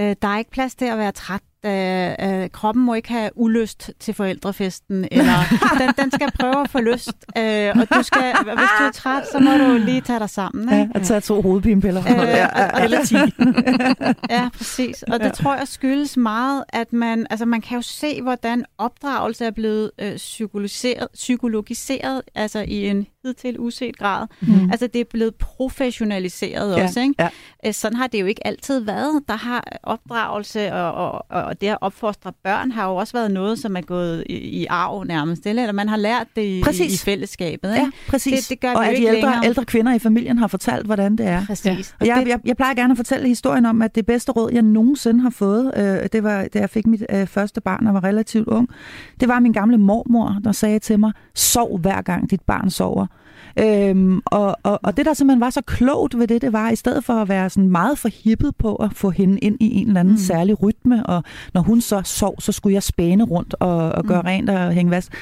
Øh, der er ikke plads til at være træt øh, øh, kroppen må ikke have ulyst til forældrefesten, eller den, den skal prøve at få lyst, øh, og du skal, hvis du er træt, så må du lige tage dig sammen. Ikke? Ja, at tage to hovedpinepiller. Øh, ja, eller ti. ja, præcis. Og det ja. tror jeg skyldes meget, at man, altså man kan jo se, hvordan opdragelse er blevet øh, psykologiseret, psykologiseret, altså i en hidtil uset grad. Mm. Altså det er blevet professionaliseret ja. også. Ikke? Ja. Øh, sådan har det jo ikke altid været. Der har opdragelse og, og, og det at opfostre børn har jo også været noget, som er gået i, i arv nærmest. Eller man har lært det i, i fællesskabet. Ikke? Ja, præcis. Det, det gør og at de ældre, længere. ældre kvinder i familien har fortalt, hvordan det er. Præcis. Ja. Og jeg, jeg, jeg plejer gerne at fortælle historien om, at det bedste råd, jeg nogensinde har fået, øh, det var, da jeg fik mit øh, første barn og var relativt ung, det var min gamle mormor, der sagde til mig, sov hver gang dit barn sover. Øhm, og, og, og det, der simpelthen var så klogt ved det, det var, i stedet for at være sådan meget forhippet på at få hende ind i en eller anden mm. særlig rytme, og når hun så sov, så skulle jeg spæne rundt og, og gøre mm. rent og hænge vask.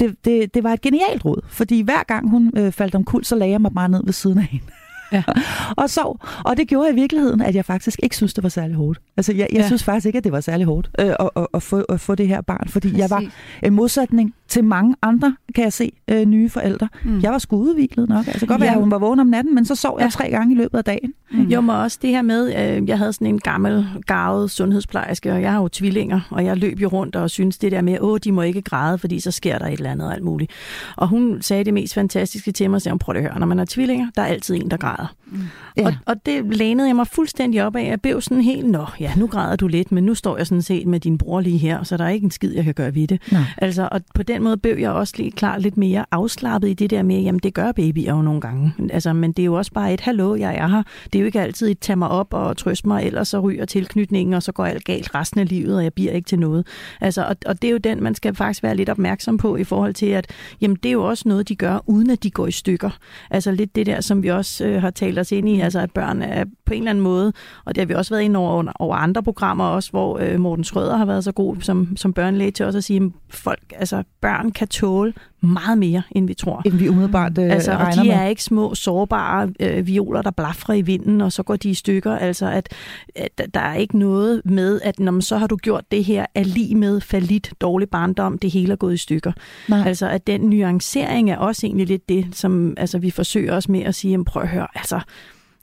Det, det, det var et genialt råd, fordi hver gang hun øh, faldt om kul, så lagde jeg mig bare ned ved siden af hende. Ja. og sov. Og det gjorde i virkeligheden, at jeg faktisk ikke synes, det var særlig hårdt. Altså, jeg, jeg ja. synes faktisk ikke, at det var særlig hårdt øh, at, at, at, få, at få det her barn, fordi Præcis. jeg var en modsætning til mange andre, kan jeg se, øh, nye forældre. Mm. Jeg var sgu udviklet nok. Altså godt være, ja. at hun var vågen om natten, men så sov jeg ja. tre gange i løbet af dagen. Mm. Jo, men også det her med, øh, jeg havde sådan en gammel, garvet sundhedsplejerske, og jeg har jo tvillinger, og jeg løb jo rundt og synes det der med, åh, de må ikke græde, fordi så sker der et eller andet og alt muligt. Og hun sagde det mest fantastiske til mig, og sagde, prøv at høre, når man har tvillinger, der er altid en, der græder. Mm. Ja. Og, og det lænede jeg mig fuldstændig op af. Jeg blev sådan helt, nå, ja, nu græder du lidt, men nu står jeg sådan set med din bror lige her, så der er ikke en skid, jeg kan gøre ved det. Nej. Altså, og på den måde blev jeg også lige klar lidt mere afslappet i det der med, jamen det gør babyer jo nogle gange. Altså, men det er jo også bare et, hallo, jeg er her. Det er jo ikke altid et, tag mig op og trøst mig, ellers så ryger tilknytningen, og så går alt galt resten af livet, og jeg bliver ikke til noget. Altså, og, og det er jo den, man skal faktisk være lidt opmærksom på i forhold til, at jamen, det er jo også noget, de gør, uden at de går i stykker. Altså lidt det der, som vi også øh, har talt os ind i, altså at børn er på en eller anden måde, og det har vi også været ind over, over andre programmer også, hvor øh, Morten Schrøder har været så god som, som børnelæge til også at sige, at folk, altså børn kan tåle meget mere, end vi tror. End vi umiddelbart øh, altså, og de med. er ikke små, sårbare øh, violer, der blafrer i vinden, og så går de i stykker. Altså, at, at der er ikke noget med, at når man så har du gjort det her, er lige med falit, dårlig barndom, det hele er gået i stykker. Nej. Altså, at den nuancering er også egentlig lidt det, som altså, vi forsøger os med at sige, jamen, prøv at høre, altså,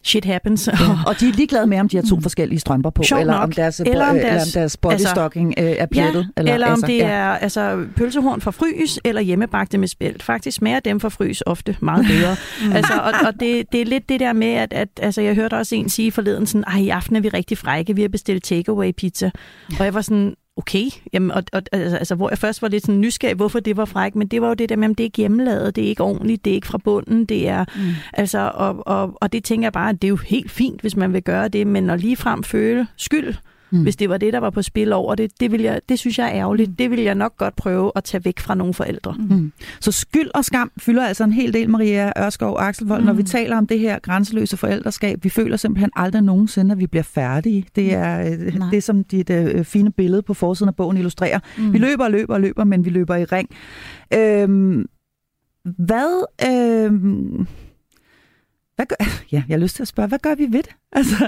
shit happens. Ja. Og de er ligeglade med, om de har to forskellige strømper på, Sjovt eller nok. om deres, Eller om eller om deres- deres bodystocking altså, er plettet. Ja, eller, eller om altså, det ja. er altså, pølsehorn fra frys eller hjemmebagte med spelt. Faktisk smager dem fra frys ofte meget bedre. altså, og og det, det er lidt det der med, at, at altså, jeg hørte også en sige forleden sådan, ej, i aften er vi rigtig frække, vi har bestilt takeaway pizza. Og jeg var sådan, okay, Jamen, og, og, altså, altså, hvor jeg først var lidt sådan nysgerrig, hvorfor det var fræk, men det var jo det der med, at det er ikke hjemmelavet, det er ikke ordentligt, det er ikke fra bunden, det er, mm. altså, og, og, og det tænker jeg bare, at det er jo helt fint, hvis man vil gøre det, men at ligefrem føle skyld, mm. hvis det var det, der var på spil over det, det, vil jeg, det synes jeg er ærgerligt. Mm. Det vil jeg nok godt prøve at tage væk fra nogle forældre. Mm. Mm. Så skyld og skam fylder altså en hel del, Maria Ørskov Axelvold, mm. når vi taler om det her grænseløse forældreskab. Vi føler simpelthen aldrig nogensinde, at vi bliver færdige. Det er øh, Nej. det, som dit øh, fine billede på forsiden af bogen illustrerer. Mm. Vi løber og løber og løber, men vi løber i ring. Øhm, hvad... Øhm, hvad gør, ja, jeg har lyst til at spørge, hvad gør vi ved det? Altså,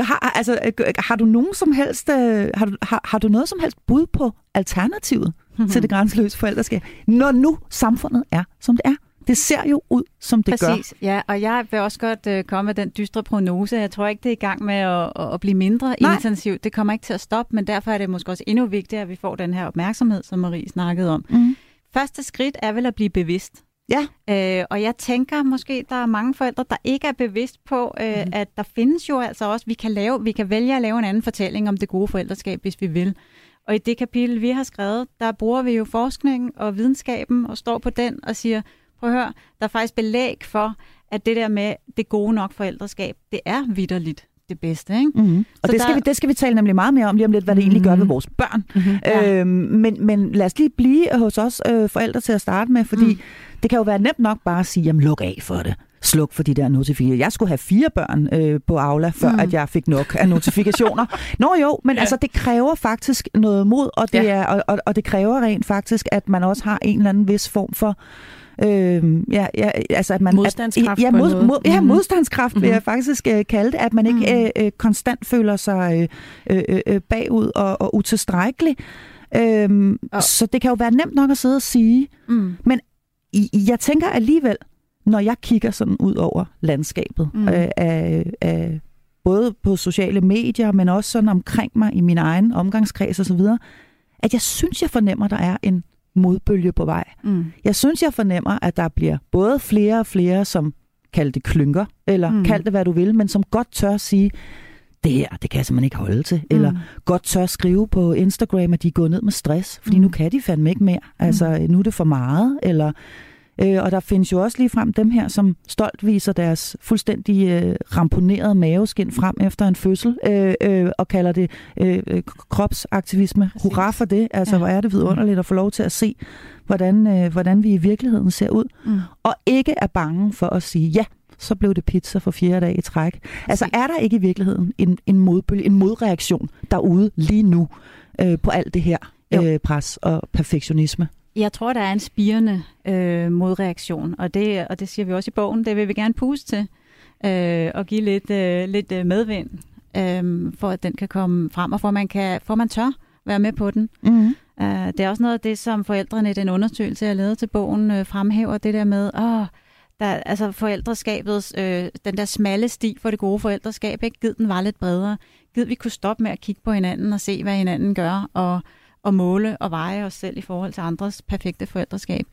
hvad har, altså, øh, har du nogen som helst, øh, har, du, har, har du noget som helst bud på alternativet mm-hmm. til det grænseløse forældreskab, når nu samfundet er, som det er? Det ser jo ud, som det gør. Præcis, ja, og jeg vil også godt øh, komme med den dystre prognose. Jeg tror ikke, det er i gang med at, at, at blive mindre Nej. intensivt. Det kommer ikke til at stoppe, men derfor er det måske også endnu vigtigere, at vi får den her opmærksomhed, som Marie snakkede om. Mm. Første skridt er vel at blive bevidst. Ja. Øh, og jeg tænker måske, der er mange forældre, der ikke er bevidst på, øh, mm. at der findes jo altså også, vi kan, lave, vi kan vælge at lave en anden fortælling om det gode forældreskab, hvis vi vil. Og i det kapitel, vi har skrevet, der bruger vi jo forskningen og videnskaben og står på den og siger, prøv at høre, der er faktisk belæg for, at det der med det gode nok forældreskab, det er vidderligt det bedste. Ikke? Mm-hmm. Og Så det skal, der- vi, det skal vi tale nemlig meget mere om lige om lidt, hvad det egentlig gør ved vores børn. Mm-hmm. Ja. Øhm, men, men lad os lige blive hos os øh, forældre til at starte med, fordi mm. det kan jo være nemt nok bare at sige, jamen luk af for det. Sluk for de der notifikationer. Jeg skulle have fire børn øh, på Aula, før mm. at jeg fik nok af notifikationer. Nå jo, men ja. altså det kræver faktisk noget mod, og det, Ja. er, og, og, og det kræver rent faktisk, at man også har en eller anden vis form for Øh, ja, ja, altså at man, Modstandskraft at, ja, mod, mod, ja, Mhm. modstandskraft vil Mhm. jeg faktisk øh, kalde det, at man ikke øh, øh, konstant føler sig øh, øh, øh, bagud og, og utilstrækkelig. Øhm, Og- Så det kan jo være nemt nok at sidde og sige, Mm. I- jeg tænker alligevel, når jeg kigger sådan ud over landskabet. Mm. øh, af, af, både på sociale medier, men også sådan omkring mig i min egen omgangskreds osv., at jeg synes, jeg fornemmer, at der er en modbølge på vej. Mm. Jeg synes, jeg fornemmer, at der bliver både flere og flere, som kalder det klynker, eller mm. Mm. kald det, hvad du vil, men som godt tør sige, det her, det kan jeg simpelthen ikke holde til. Mm. Eller godt tør skrive på Instagram, at de er gået ned med stress, fordi mm. Mm. nu kan de fandme ikke mere. Altså, nu er det for meget, eller... Øh, og der findes jo også lige frem dem her, som stolt viser deres fuldstændig øh, ramponerede maveskin frem efter en fødsel, øh, øh, og kalder det øh, øh, kropsaktivisme. Præcis. Hurra for det. Altså, ja. Ja. hvor er det vidunderligt at få lov til at se, hvordan, øh, hvordan vi i virkeligheden ser ud. Mm. Og ikke er bange for at sige, ja, så blev det pizza for fjerde dag i træk. Altså er der ikke i virkeligheden en, en modbølge, en modreaktion derude lige nu øh, på alt det her Jo. øh, pres og perfektionisme? Jeg tror, der er en spirende øh, modreaktion, og det, og det siger vi også i bogen. Det vil vi gerne puste til øh, og give lidt, øh, lidt øh, medvind, øh, for at den kan komme frem, og for at man, kan, for man tør være med på den. Mm-hmm. Uh, det er også noget af det, som forældrene i den undersøgelse, jeg lavede til bogen, øh, fremhæver det der med, åh, der, altså forældreskabets, øh, den der smalle sti for det gode forældreskab, ikke? Gid den var lidt bredere. Gid vi kunne stoppe med at kigge på hinanden og se, hvad hinanden gør, og, og måle og veje os selv i forhold til andres perfekte forældreskab.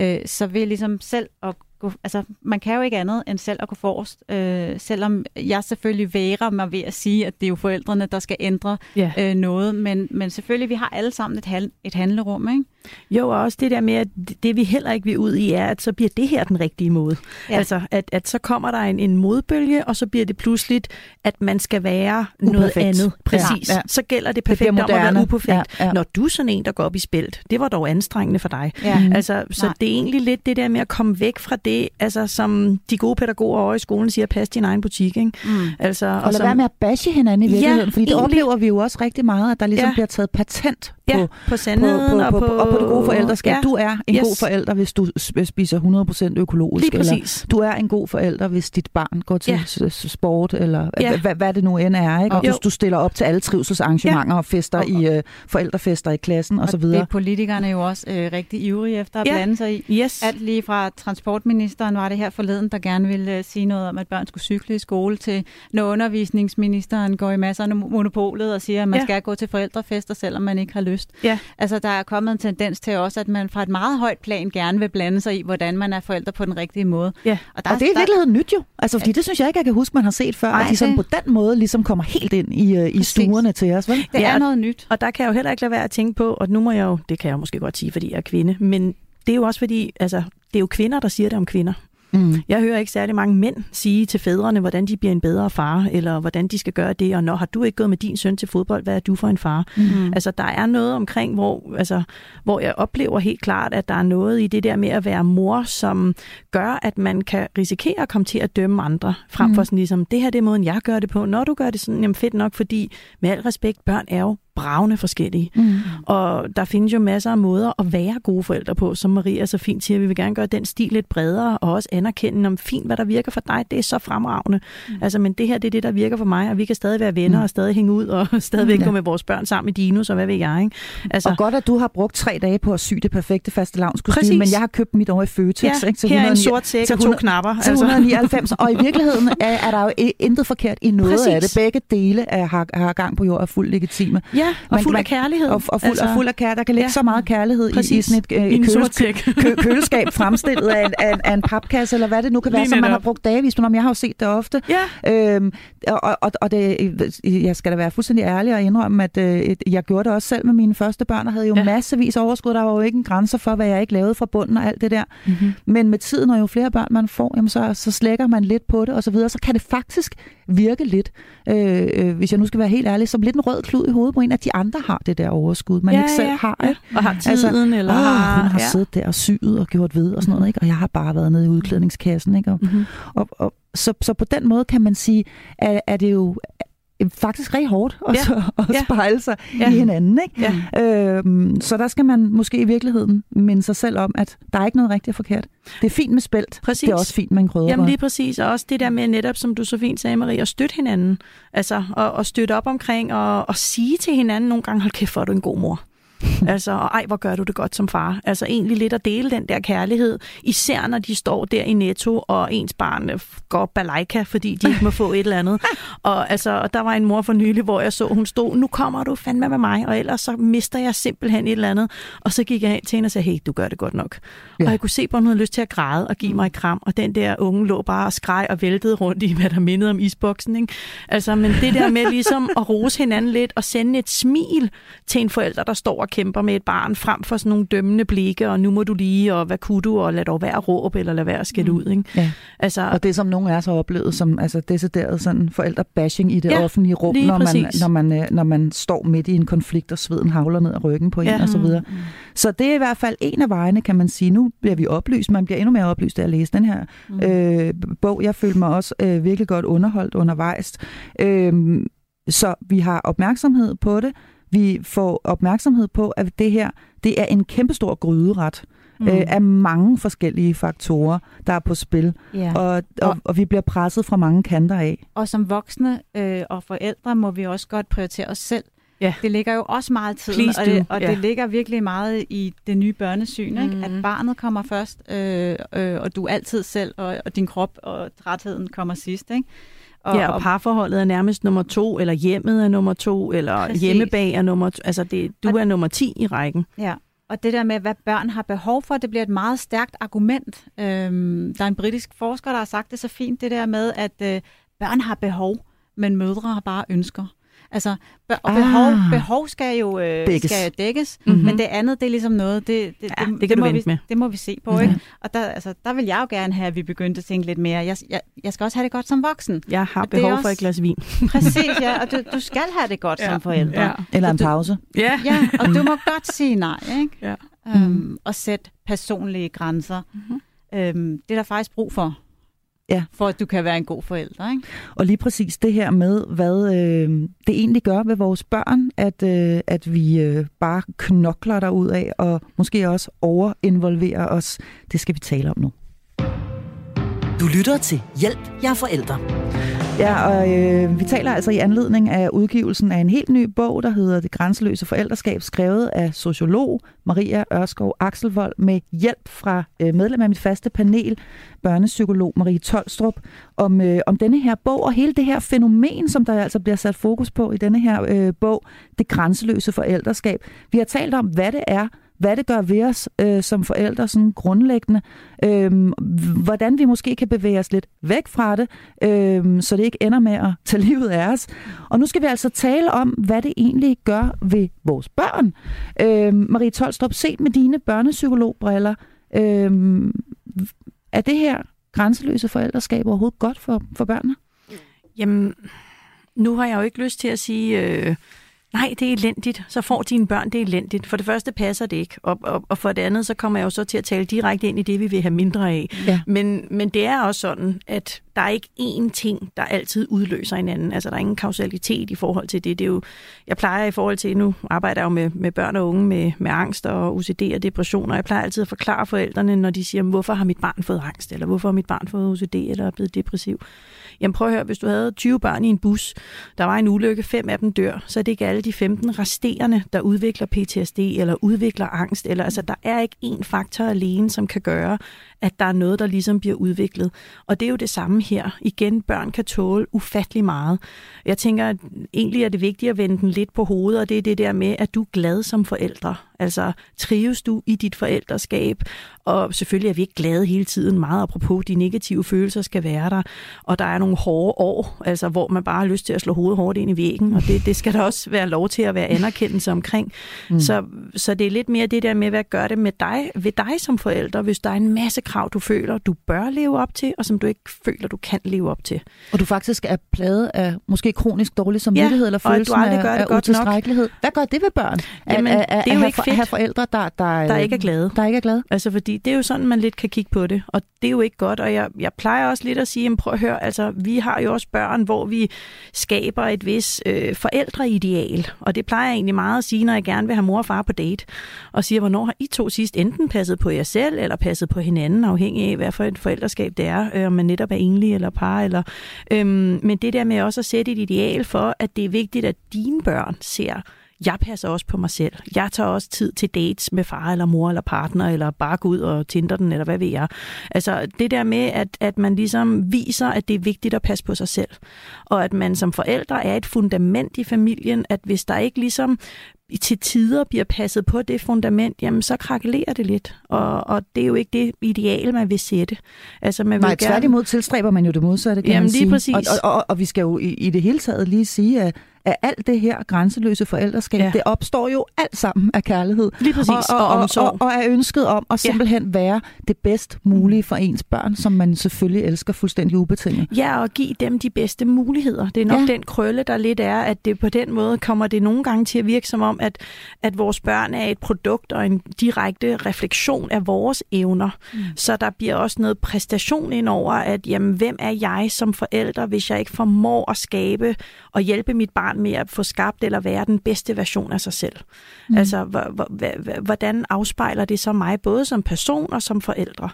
Øh, så ved ligesom selv at gå, altså man kan jo ikke andet end selv at gå forrest, øh, selvom jeg selvfølgelig værer mig ved at sige, at det er jo forældrene, der skal ændre Ja. øh, noget, men, men selvfølgelig, vi har alle sammen et, hal- et handlerum, ikke? Jo, og også det der med, at det- det vi heller ikke vil ud i, er, at så bliver det her den rigtige måde. Ja. Ja. Altså, at, at så kommer der en, en modbølge, og så bliver det pludseligt, at man skal være noget Uperfekt. andet. Præcis. Ja, Ja, ja. Så gælder det Det perfekt om at være uperfekt. Ja, ja. Når du er sådan en, der går op i spælt, det var dog anstrengende for dig. Ja. Mm. Altså, så Nej. det er egentlig lidt det der med at komme væk fra det, altså som de gode pædagoger over i skolen siger, pas din egen butik. Ikke? Mm. Altså, Og lad som, være med at bashe hinanden i Ja, virkeligheden, fordi det egentlig. oplever vi jo også rigtig meget, at der ligesom Ja. bliver taget patent på, ja, på sandheden på, og på, på, på, og på på det gode forældreskab. Ja. Du er en Yes. god forælder, hvis du spiser 100% økologisk. Lige præcis. Eller du er en god forælder, hvis dit barn går til Ja. sport, eller Ja. hvad, hvad det nu end er. Ikke? Og Jo. du, stiller op til alle trivselsarrangementer ja. og fester Og- i uh, forældrefester i klassen osv. det er politikerne jo også øh, rigtig ivrige efter at Ja. blande sig i. Yes. Alt lige fra transportministeren var det her forleden, der gerne ville øh, sige noget om, at børn skulle cykle i skole, til når undervisningsministeren går i masser af monopolet og siger, at man ja. skal gå til forældrefester, selvom man ikke har lyst. Ja. Altså, der er kommet en tendens til også, at man fra et meget højt plan gerne vil blande sig i, hvordan man er forældre på den rigtige måde. Ja. der, Og det er i virkeligheden nyt jo. Altså, fordi det synes jeg ikke, jeg kan huske, man har set før. Nej, at de sådan det- på den måde ligesom kommer helt ind i, uh, i stuerne til os. Vel? Det Ja, er og- noget nyt. Og der kan jeg jo heller ikke lade være at tænke på, og nu må jeg jo, det kan jeg måske godt sige, fordi jeg er kvinde, men det er jo også fordi, altså, det er jo kvinder, der siger det om kvinder. Mm. Jeg hører ikke særlig mange mænd sige til fædrene, hvordan de bliver en bedre far, eller hvordan de skal gøre det, og når har du ikke gået med din søn til fodbold, hvad er du for en far? Mm. Altså, der er noget omkring, hvor, altså, hvor jeg oplever helt klart, at der er noget i det der med at være mor, som gør, at man kan risikere at komme til at dømme andre, frem for Mm. sådan ligesom, det her det er måden, jeg gør det på. Når du gør det sådan, jamen fedt nok, fordi med al respekt, børn er jo bravende forskellige. Mm. Og der findes jo masser af måder at være gode forældre på, som Maria så fint siger. Vi vil gerne gøre den stil lidt bredere, og også anerkende om fint, hvad der virker for dig. Det er så fremragende. Mm. Altså, men det her, det er det, der virker for mig, og vi kan stadig være venner, Mm. og stadig hænge ud, og stadigvæk Ja. gå med vores børn sammen i dinos, og hvad ved jeg, ikke? Altså, og godt, at du har brugt tre dage på at sy det perfekte faste lavnskostyme, men jeg har købt mit over i Føtex. Ja, ikke, til her er en 109 sort sæk og to 100 knapper. til 199, og i virkeligheden er, er der jo intet forkert i noget Præcis. af det. Begge dele er, har, har gang på jord er fuldt legitime. Ja, og Man- fuld man- af kærlighed. Og, og, fuld, altså, og fuld af kærlighed. Der kan ligge ja. ja. så meget kærlighed i, i Præcis. sådan et, øh, I køles- kø, køleskab fremstillet af en, af, en, af en papkasse, eller hvad det nu kan være, som man har brugt dagevis. Men jeg har jo set det ofte. Ja, Øhm, og, og, og det, jeg skal da være fuldstændig ærlig og indrømme, at øh, jeg gjorde det også selv med mine første børn, og havde jo Ja. ja. massevis overskud. Der var jo ikke en grænse for, hvad jeg ikke lavede fra bunden og alt det der. mm-hmm. Men med tiden, og jo flere børn man får, jamen så, så slækker man lidt på det, og så videre. Så kan det faktisk virke lidt, øh, øh, hvis jeg nu skal være helt ærlig, som lidt en rød klud i hovedet på en, at de andre har det der overskud, man ja, ikke selv ja, har. Ja. Og har tiden, Altså, eller Åh, har... hun har ja. siddet der og syet og gjort ved og sådan noget, ikke? og jeg har bare været nede i udklædningskassen. Ikke? Og, Mm-hmm. og, og, så, så på den måde kan man sige, at, er det jo faktisk rigtig hårdt at, Ja. at Ja. spejle sig Ja. i hinanden. Ikke? Ja. Øhm, så der skal man måske i virkeligheden minde sig selv om, at der er ikke noget rigtigt og forkert. Det er fint med spælt. Præcis. Det er også fint med en krydder. Jamen lige præcis, og også det der med netop, som du så fint sagde, Marie, at støtte hinanden. Altså, og, og støtte op omkring, og, og sige til hinanden nogle gange, hold kæft, hvor er du en god mor. altså, og ej, hvor gør du det godt som far. Altså egentlig lidt at dele den der kærlighed, især når de står der i Netto, og ens barn øh, går balajka, fordi de ikke må få et eller andet. Og, altså, og der var en mor for nylig, hvor jeg så, hun stod, nu kommer du fandme med mig, og ellers så mister jeg simpelthen et eller andet. Og så gik jeg hen til hende og sagde, hey, du gør det godt nok. Ja. Og jeg kunne se at hun havde lyst til at græde og give mig et kram, og den der unge lå bare og skreg og væltede rundt i, hvad der mindede om isboksen. Ikke? Altså, men det der med ligesom at rose hinanden lidt og sende et smil til en forælder, der står og kæmper med et barn, frem for sådan nogle dømmende blikke, og nu må du lige, og hvad kunne du, og lad dog være at råbe, eller lad være skælde ud. Ikke? Ja. Altså, Og det, som nogen os har oplevet som altså, decideret sådan forældrebashing i det Ja, offentlige rum, når man, når, man, øh, når man står midt i en konflikt, og sveden havler ned ad ryggen på en Ja. og så videre. Så det er i hvert fald en af vejene, kan man sige. Nu bliver vi oplyst. Man bliver endnu mere oplyst af at læse den her Mm. øh, bog. Jeg følte mig også øh, virkelig godt underholdt undervejs. Øh, så vi har opmærksomhed på det. Vi får opmærksomhed på, at det her det er en kæmpestor gryderet mm. øh, af mange forskellige faktorer, der er på spil. Ja. Og, og, og vi bliver presset fra mange kanter af. Og som voksne øh, og forældre må vi også godt prioritere os selv. Ja. Det ligger jo også meget Please og, det, og Ja. det ligger virkelig meget i det nye børnesyn, ikke? Mhm. at barnet kommer først, øh, øh, og du altid selv, og, og din krop og trætheden kommer sidst. Ikke? Og, ja, og parforholdet er nærmest nummer to, eller hjemmet er nummer to, eller Præcis. hjemmebag er nummer to. Altså, det, du Og- er nummer 10 i rækken. Ja, og det der med, hvad børn har behov for, det bliver et meget stærkt argument. Øhm, der er en britisk forsker, der har sagt det så fint, det der med, at øh, børn har behov, men mødre har bare ønsker. Altså, bør- og behov, Ah. behov skal jo øh, Dækkes. skal dækkes, Mhm. mm-hmm. men det andet, det er ligesom noget, det, det, Ja, det, det kan du må vente vi, med. det må vi se på. Mhm. Ikke? Og der, altså, der vil jeg jo gerne have, at vi begyndte at tænke lidt mere. Jeg, jeg, jeg skal også have det godt som voksen. Jeg har Og det behov for også- et glas vin. Præcis, ja, og du, du skal have det godt ja. som forældre. Ja. Eller en du- pause. Ja. Ja, og du må godt sige nej, ikke? Ja. Øhm, og sætte personlige grænser. Mhm. Øhm, det er der faktisk brug for. Ja. for at du kan være en god forælder. Ikke? Og lige præcis det her med, hvad øh, det egentlig gør ved vores børn, at, øh, at vi øh, bare knokler der ud af og måske også overinvolverer os, det skal vi tale om nu. Du lytter til Hjælp, jeg er forældre. Ja, og øh, vi taler altså i anledning af udgivelsen af en helt ny bog, der hedder Det grænseløse forældreskab, skrevet af sociolog Maria Ørskov Akselvold med hjælp fra øh, medlem af mit faste panel, børnepsykolog Marie Tolstrup, om, øh, om denne her bog og hele det her fænomen, som der altså bliver sat fokus på i denne her øh, bog, det grænseløse forældreskab. Vi har talt om, hvad det er, hvad det gør ved os øh, som forældre sådan grundlæggende, øh, hvordan vi måske kan bevæge os lidt væk fra det, øh, så det ikke ender med at tage livet af os. Og nu skal vi altså tale om, hvad det egentlig gør ved vores børn. Øh, Marie Tolstrup, set med dine børnepsykologbriller, øh, er det her grænseløse forældreskab overhovedet godt for, for børnene? Jamen, nu har jeg jo ikke lyst til at sige... Øh nej, det er elendigt, så får dine børn det elendigt. For det første passer det ikke, og, og, og for det andet, så kommer jeg jo så til at tale direkte ind i det, vi vil have mindre af. Ja. Men, men det er også sådan, at der er ikke én ting, der altid udløser hinanden. Altså, der er ingen kausalitet i forhold til det. det er jo, jeg plejer i forhold til, nu arbejder jeg jo med, med børn og unge med, med angst og OCD og depression, og jeg plejer altid at forklare forældrene, når de siger, hvorfor har mit barn fået angst, eller hvorfor har mit barn fået OCD, eller er blevet depressiv. Jamen prøv at høre, hvis du havde 20 børn i en bus, der var en ulykke, fem af dem dør, så er det ikke alle de 15 resterende, der udvikler PTSD eller udvikler angst. Eller, altså, der er ikke én faktor alene, som kan gøre, at der er noget, der ligesom bliver udviklet. Og det er jo det samme her. Igen, børn kan tåle ufattelig meget. Jeg tænker, at egentlig er det vigtigt at vende den lidt på hovedet, og det er det der med, at du er glad som forældre. Altså, trives du i dit forældreskab? Og selvfølgelig er vi ikke glade hele tiden, meget apropos de negative følelser skal være der. Og der er nogle hårde år, altså hvor man bare har lyst til at slå hovedet hårdt ind i væggen, og det, det skal der også være lov til at være anerkendelse omkring. Mm. Så, så det er lidt mere det der med, hvad gør det med dig, ved dig som forælder, hvis der er en masse krav, du føler, du bør leve op til, og som du ikke føler, du kan leve op til. Og du faktisk er pladet af måske kronisk dårlig samvittighed Ja, eller og at du følelsen aldrig af, gør det af godt nok. utilstrækkelighed. Hvad gør det ved børn? Jamen, at, at, det er jo at, ikke have, fedt. have forældre, der, der, Der ikke er glade. Der ikke er glade. Altså, fordi det er jo sådan, man lidt kan kigge på det, og det er jo ikke godt. Og jeg, jeg plejer også lidt at sige, jamen, prøv at høre, altså, vi har jo også børn, hvor vi skaber et vis øh, forældreideal, og det plejer jeg egentlig meget at sige, når jeg gerne vil have mor og far på date, og siger, hvornår har I to sidst enten passet på jer selv, eller passet på hinanden, afhængig af, hvad for et forældreskab det er, øh, om man netop er enlig eller par, eller, øhm, men det der med også at sætte et ideal for, at det er vigtigt, at dine børn ser jeg passer også på mig selv. Jeg tager også tid til dates med far eller mor eller partner, eller bare gå ud og tinder den, eller hvad ved jeg. Altså det der med, at, at man ligesom viser, at det er vigtigt at passe på sig selv. Og at man som forældre er et fundament i familien, at hvis der ikke ligesom til tider bliver passet på det fundament, jamen så krakelerer det lidt. Og, og det er jo ikke det ideal, man vil sætte. Altså, man Nej, vil gerne... tværtimod tilstræber man jo det modsatte, kan Jamen, man lige sige. præcis. Og, og, og, og vi skal jo i, i det hele taget lige sige, at, at alt det her grænseløse forældreskab, ja. Ja. det opstår jo alt sammen af kærlighed. Lige præcis, og, og, og omsorg. Og, og er ønsket om at Ja. simpelthen være det bedst mulige for ens børn, som man selvfølgelig elsker fuldstændig ubetinget. Ja, og give dem de bedste muligheder. Det er nok Ja. ja. den krølle, der lidt er, at det på den måde kommer det nogle gange til at virke som om, at, at vores børn er et produkt og en direkte refleksion af vores evner. Mm. Så der bliver også noget præstation ind over, at jamen, hvem er jeg som forælder, hvis jeg ikke formår at skabe og hjælpe mit barn med at få skabt eller være den bedste version af sig selv. Mm. Altså, hvordan afspejler det så mig, både som person og som forældre?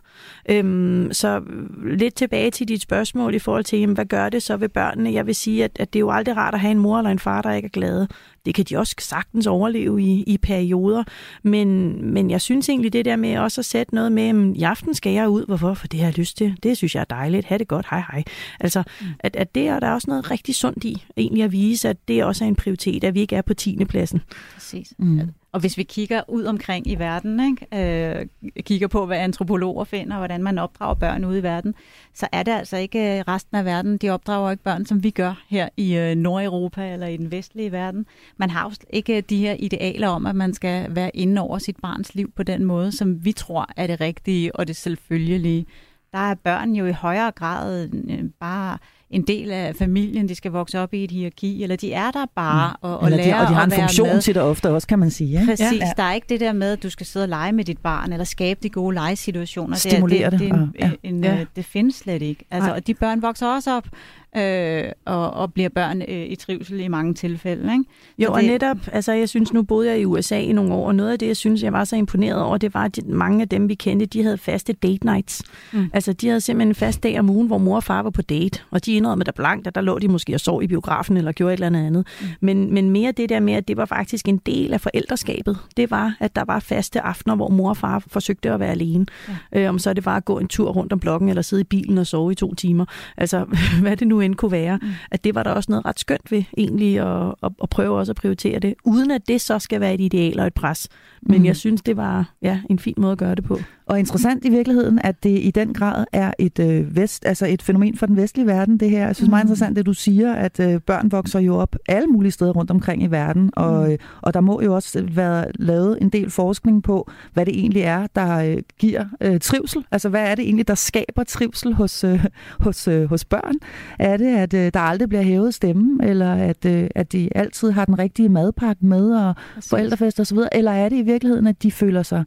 Øhm, så lidt tilbage til dit spørgsmål i forhold til, jamen, hvad gør det så ved børnene? Jeg vil sige, at, at det er jo aldrig rart at have en mor eller en far, der ikke er glade. Det kan de også sagtens overleve i, i perioder. Men, men jeg synes egentlig det der med også at sætte noget med, jamen, i aften skal jeg ud. Hvorfor? For det har jeg lyst til. Det synes jeg er dejligt. Ha' det godt. Hej hej. Altså, mm. at, at det er der er også noget rigtig sundt i. Egentlig at vise, at det også er en prioritet, at vi ikke er på 10. pladsen. Præcis. Mm. Og hvis vi kigger ud omkring i verden, ikke? Øh, kigger på, hvad antropologer finder, og hvordan man opdrager børn ude i verden, så er det altså ikke øh, resten af verden. De opdrager ikke børn, som vi gør her i øh, Nordeuropa eller i den vestlige verden. Man har jo ikke de her idealer om, at man skal være inde over sit barns liv på den måde, som vi tror er det rigtige og det selvfølgelige. Der er børn jo i højere grad øh, bare en del af familien, de skal vokse op i et hierarki, eller de er der bare mm. og, og lærer de, Og de har en funktion med. til det ofte også, kan man sige. Ikke? Præcis. Ja. Der er ikke det der med, at du skal sidde og lege med dit barn, eller skabe de gode legesituationer. Stimulere det. det, det, det, en, en, ja. det findes slet ikke. Altså, og de børn vokser også op øh, og, og bliver børn øh, i trivsel i mange tilfælde. Ikke? Jo, det, og netop, altså jeg synes, nu boede jeg i USA i nogle år, og noget af det, jeg synes, jeg var så imponeret over, det var, at mange af dem, vi kendte, de havde faste date nights. Mm. Altså de havde simpelthen en fast dag om ugen, hvor mor og far var på date, og de indrømmede der blankt, at der lå de måske og sov i biografen eller gjorde et eller andet andet. Mm. Men, men mere det der med, at det var faktisk en del af forældreskabet. Det var, at der var faste aftener, hvor mor og far forsøgte at være alene. Ja. Øh, om så det var at gå en tur rundt om blokken, eller sidde i bilen og sove i to timer. Altså, hvad det nu end kunne være. Mm. At det var der også noget ret skønt ved, egentlig, at, at, at prøve også at prioritere det, uden at det så skal være et ideal og et pres. Men mm. jeg synes, det var ja, en fin måde at gøre det på. Og interessant i virkeligheden, at det i den grad er et øh, vest, altså et fænomen for den vestlige verden, det her. Jeg synes mm. meget interessant, det du siger, at øh, børn vokser jo op alle mulige steder rundt omkring i verden, og, mm. øh, og der må jo også være lavet en del forskning på, hvad det egentlig er, der øh, giver øh, trivsel. Altså hvad er det egentlig, der skaber trivsel hos, øh, hos, øh, hos børn? Er det, at øh, der aldrig bliver hævet stemme, eller at, øh, at de altid har den rigtige madpakke med, og forældrefest osv., eller er det i virkeligheden, at de føler sig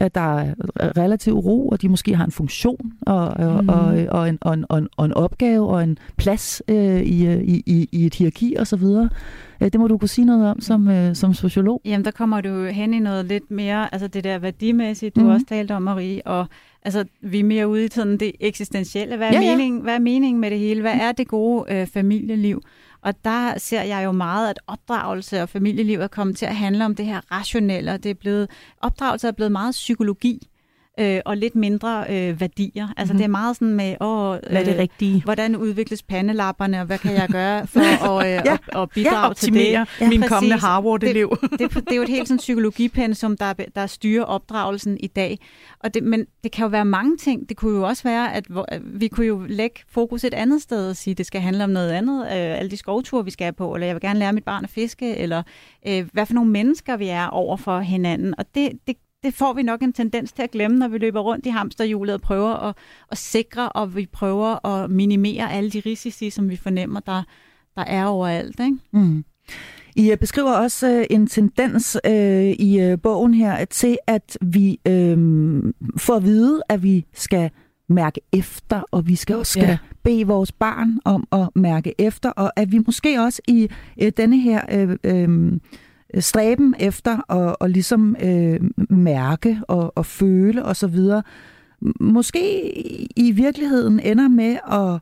at der er relativ ro, og de måske har en funktion og, mm. og, og, en, og, en, og, en, og en opgave og en plads øh, i, i, i, i et hierarki osv. Det må du kunne sige noget om som, øh, som sociolog. Jamen, der kommer du hen i noget lidt mere, altså det der værdimæssige, du mm. også talte om, Marie, og altså, vi er mere ude i sådan det eksistentielle. Hvad er, ja, ja. Mening, hvad er meningen med det hele? Hvad er det gode øh, familieliv? Og der ser jeg jo meget, at opdragelse og familieliv er kommet til at handle om det her rationelle, og det er blevet, opdragelse er blevet meget psykologi øh, og lidt mindre øh, værdier. Altså mm-hmm. det er meget sådan med, åh, øh, hvad er det rigtige? hvordan udvikles pandelapperne, og hvad kan jeg gøre for at, øh, ja. at, at bidrage ja, til det? Ja, min kommende Harvard-elev. Det, det, det er jo et helt sådan psykologipensum, der, der styrer opdragelsen i dag. Og det, men det kan jo være mange ting. Det kunne jo også være, at vi kunne jo lægge fokus et andet sted og sige, det skal handle om noget andet. Øh, alle de skovture, vi skal på, eller jeg vil gerne lære mit barn at fiske, eller øh, hvad for nogle mennesker vi er over for hinanden. Og det, det, det får vi nok en tendens til at glemme, når vi løber rundt i hamsterhjulet og prøver at, at sikre, og vi prøver at minimere alle de risici, som vi fornemmer, der, der er overalt. Ikke? Mm. I øh, beskriver også øh, en tendens øh, i øh, bogen her til, at vi øh, får at vide, at vi skal mærke efter, og vi skal også skal ja. bede vores barn om at mærke efter, og at vi måske også i øh, denne her øh, øh, stræben efter at, at ligesom øh, mærke og, og føle osv., og måske i virkeligheden ender med at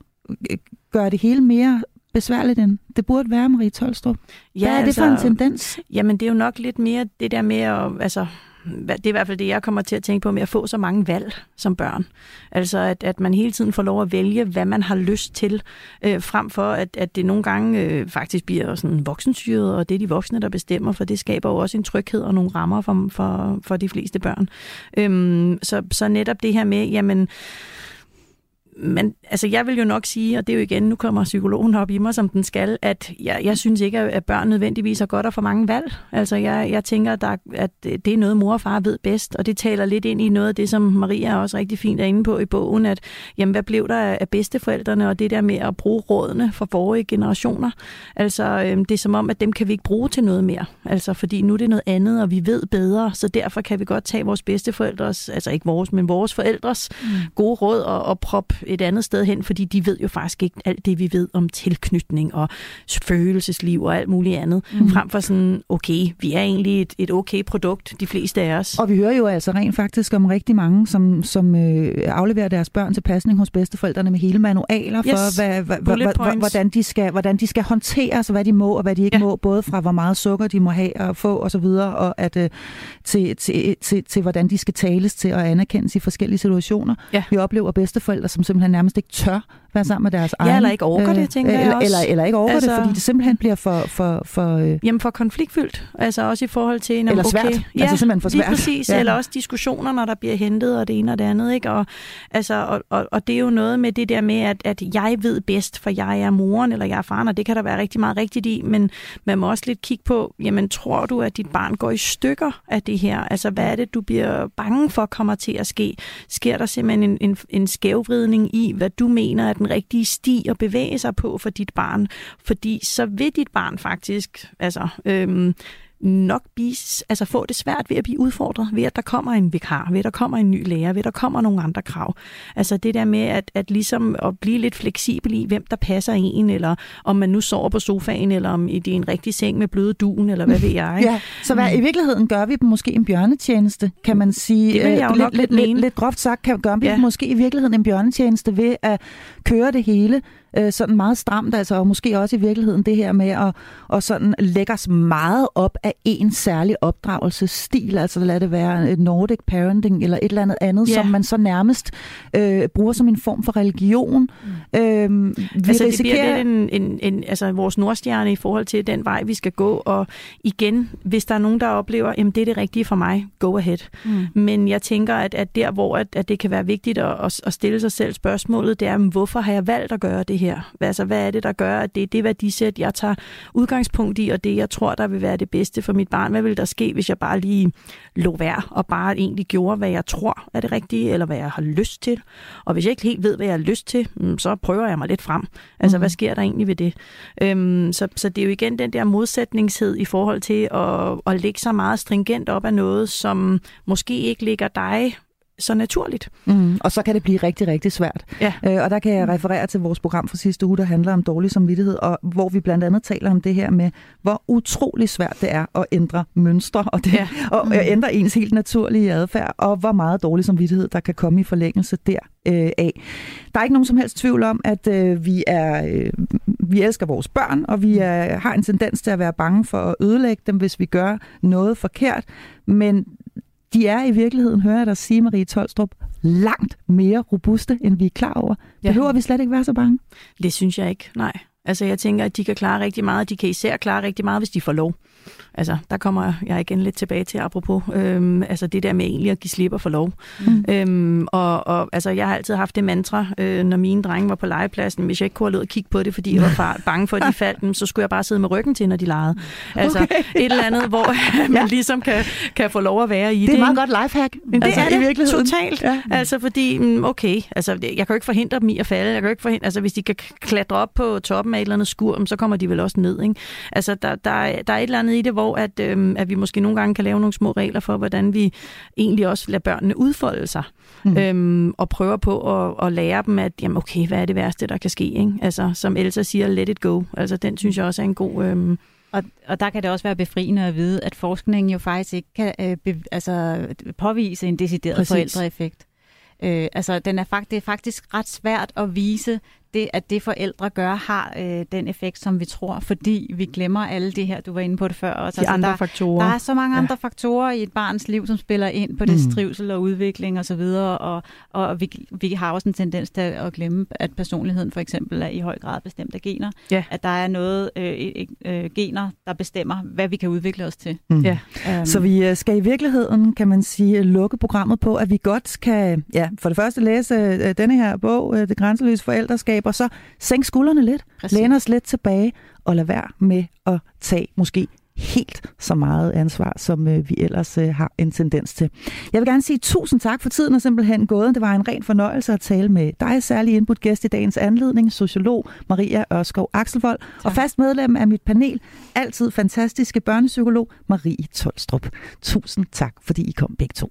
øh, gøre det hele mere besværligt end det burde være, Marie Tolstrup. Ja, Hvad er altså, det for en tendens? Jamen, det er jo nok lidt mere det der med at... Altså, det er i hvert fald det, jeg kommer til at tænke på med at få så mange valg som børn. Altså, at, at man hele tiden får lov at vælge, hvad man har lyst til, øh, frem for, at, at det nogle gange øh, faktisk bliver sådan voksensyret, og det er de voksne, der bestemmer, for det skaber jo også en tryghed og nogle rammer for, for, for de fleste børn. Øhm, så, så netop det her med, jamen, men altså, jeg vil jo nok sige, og det er jo igen, nu kommer psykologen op i mig, som den skal, at jeg, jeg synes ikke, at børn nødvendigvis har godt at få mange valg. Altså, jeg, jeg tænker, at, der, at det er noget, mor og far ved bedst, og det taler lidt ind i noget af det, som Maria også rigtig fint er inde på i bogen, at jamen, hvad blev der af bedsteforældrene, og det der med at bruge rådene for forrige generationer. Altså, øhm, det er som om, at dem kan vi ikke bruge til noget mere. Altså, fordi nu er det noget andet, og vi ved bedre, så derfor kan vi godt tage vores bedsteforældres, altså ikke vores, men vores forældres mm. gode råd og, og proppe et andet sted hen, fordi de ved jo faktisk ikke alt det, vi ved om tilknytning og følelsesliv og alt muligt andet. Mm. Frem for sådan, okay, vi er egentlig et, et okay produkt, de fleste af os. Og vi hører jo altså rent faktisk om rigtig mange, som, som øh, afleverer deres børn til pasning hos bedsteforældrene med hele manualer for, yes. hvad, hvad, hvad, hvordan, de skal, hvordan de skal håndtere, så hvad de må og hvad de ikke ja. må, både fra hvor meget sukker de må have og få og så videre, og at, øh, til, til, til, til, hvordan de skal tales til og anerkendes i forskellige situationer. Ja. Vi oplever bedsteforældre, som simpelthen nærmest ikke tør være sammen med deres egen. Ja, eller ikke overgår det, tænker øh, jeg også. Eller, eller ikke overgår altså, det, fordi det simpelthen bliver for... for, for øh... Jamen for konfliktfyldt, altså også i forhold til... Eller okay, svært, ja, altså simpelthen for svært. Lige præcis, ja. eller også diskussioner, når der bliver hentet, og det ene og det andet, ikke? Og, altså, og, og, og det er jo noget med det der med, at, at jeg ved bedst, for jeg er moren, eller jeg er faren, og det kan der være rigtig meget rigtigt i, men man må også lidt kigge på, jamen tror du, at dit barn går i stykker af det her? Altså hvad er det, du bliver bange for kommer til at ske? Sker der simpelthen en, en, en skævvridning i, hvad du mener, at den rigtige sti at bevæge sig på for dit barn. Fordi så vil dit barn faktisk altså, øhm, nok blive, altså få det svært ved at blive udfordret, ved at der kommer en vikar, ved at der kommer en ny lærer, ved at der kommer nogle andre krav. Altså det der med at, at ligesom at blive lidt fleksibel i, hvem der passer en, eller om man nu sover på sofaen, eller om det er en rigtig seng med bløde duen, eller hvad ved jeg. ja, så hvad, i virkeligheden gør vi dem måske en bjørnetjeneste, kan man sige. Det vil jeg jo øh, nok lidt, lidt lidt, groft sagt, kan, gør vi Ja. måske i virkeligheden en bjørnetjeneste ved at køre det hele øh, sådan meget stramt, altså, og måske også i virkeligheden det her med at og sådan lægge os meget op af en særlig opdragelsesstil, altså lad det være et Nordic parenting eller et eller andet andet, Ja. som man så nærmest øh, bruger som en form for religion. Mm. Øh, vi altså, det risikerer, bliver lidt en, en, en, altså, vores nordstjerne i forhold til den vej, vi skal gå. Og igen, hvis der er nogen, der oplever, at det er det rigtige for mig, go ahead. Mm. Men jeg tænker, at, at der, hvor at, at det kan være vigtigt at, at- stille sig selv spørgsmålet, det er, hvorfor har jeg valgt at gøre det her? Altså, hvad er det, der gør, at det er det værdisæt, jeg tager udgangspunkt i, og det, jeg tror, der vil være det bedste for mit barn? Hvad vil der ske, hvis jeg bare lige lå være, og bare egentlig gjorde, hvad jeg tror er det rigtige, eller hvad jeg har lyst til? Og hvis jeg ikke helt ved, hvad jeg har lyst til, mm, så prøver jeg mig lidt frem. Altså, Mhm. hvad sker der egentlig ved det? Øhm, så, så det er jo igen den der modsætningshed i forhold til at, at lægge sig meget stringent op af noget, som måske ikke ligger dig så naturligt. Mm, og så kan det blive rigtig, rigtig svært. Ja. Øh, og der kan jeg referere til vores program fra sidste uge, der handler om dårlig samvittighed, og hvor vi blandt andet taler om det her med, hvor utrolig svært det er at ændre mønstre, og, det, Ja. og mm. ændre ens helt naturlige adfærd, og hvor meget dårlig samvittighed, der kan komme i forlængelse der øh, af. Der er ikke nogen som helst tvivl om, at øh, vi er øh, vi elsker vores børn, og vi er, har en tendens til at være bange for at ødelægge dem, hvis vi gør noget forkert, men de er i virkeligheden, hører jeg dig sige, Marie Tolstrup, langt mere robuste, end vi er klar over. Ja. Behøver vi slet ikke være så bange? Det synes jeg ikke, nej. Altså, jeg tænker, at de kan klare rigtig meget. De kan især klare rigtig meget, hvis de får lov. Altså, der kommer jeg igen lidt tilbage til, apropos, øhm, altså det der med egentlig at give slip og få lov. Mm. Øhm, og, og altså, jeg har altid haft det mantra, øh, når mine drenge var på legepladsen, hvis jeg ikke kunne have lød at kigge på det, fordi jeg var far, bange for, at de faldt, dem, så skulle jeg bare sidde med ryggen til, når de legede. Altså, Okay. et eller andet, hvor man Ja. ligesom kan, kan få lov at være i det. Det er et meget godt lifehack. Men det altså, er i det virkeligheden. totalt. Ja. Altså fordi, mm, okay, altså, jeg kan jo ikke forhindre dem i at falde. Jeg kan jo ikke forhindre, altså hvis de kan klatre op på toppen af et eller andet skur, så kommer de vel også ned. Ikke? Altså der, der, er- der er et eller andet i det, hvor at, øhm, at vi måske nogle gange kan lave nogle små regler for, hvordan vi egentlig også lader børnene udfolde sig. Mm. Øhm, og prøver på at, at lære dem, at jamen, okay, hvad er det værste, der kan ske? Ikke? Altså som Elsa siger, let it go. Altså den synes jeg også er en god... Øhm, Og, og der kan det også være befriende at vide, at forskningen jo faktisk ikke kan øh, be, altså, påvise en decideret Præcis. forældreeffekt. Øh, altså, den er fakt, det er faktisk ret svært at vise, det, at det forældre gør, har øh, den effekt, som vi tror, fordi vi glemmer alle det her, du var inde på det før. Også. de andre der, faktorer. der er så mange Ja. andre faktorer i et barns liv, som spiller ind på dets Mm. trivsel og udvikling osv., og, og, og vi, vi har også en tendens til at glemme, at personligheden for eksempel er i høj grad bestemt af gener. Ja. At der er noget øh, øh, gener, der bestemmer, hvad vi kan udvikle os til. Mm. Ja. Um, Så vi øh, skal i virkeligheden, kan man sige, lukke programmet på, at vi godt kan, ja, for det første læse øh, denne her bog, øh, Det grænseløse forældreskab, og så sænke skuldrene lidt, Præcis. læne os lidt tilbage, og lade være med at tage måske helt så meget ansvar, som øh, vi ellers øh, har en tendens til. Jeg vil gerne sige tusind tak for tiden og simpelthen gået. Det var en ren fornøjelse at tale med dig, særlig input gæst i dagens anledning, sociolog Maria Ørskov Akselvold, og fast medlem af mit panel, altid fantastiske børnepsykolog Marie Tolstrup. Tusind tak, fordi I kom begge to.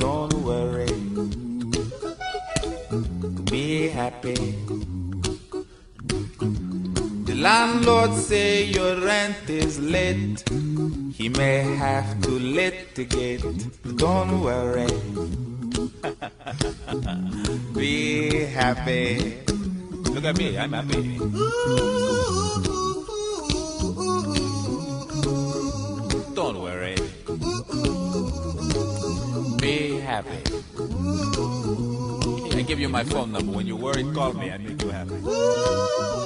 Landlord say your rent is late. He may have to litigate. Don't worry. Be happy. Look at me, I'm happy. Don't worry. Be happy. I give you my phone number. When you worry, call me. I make you happy.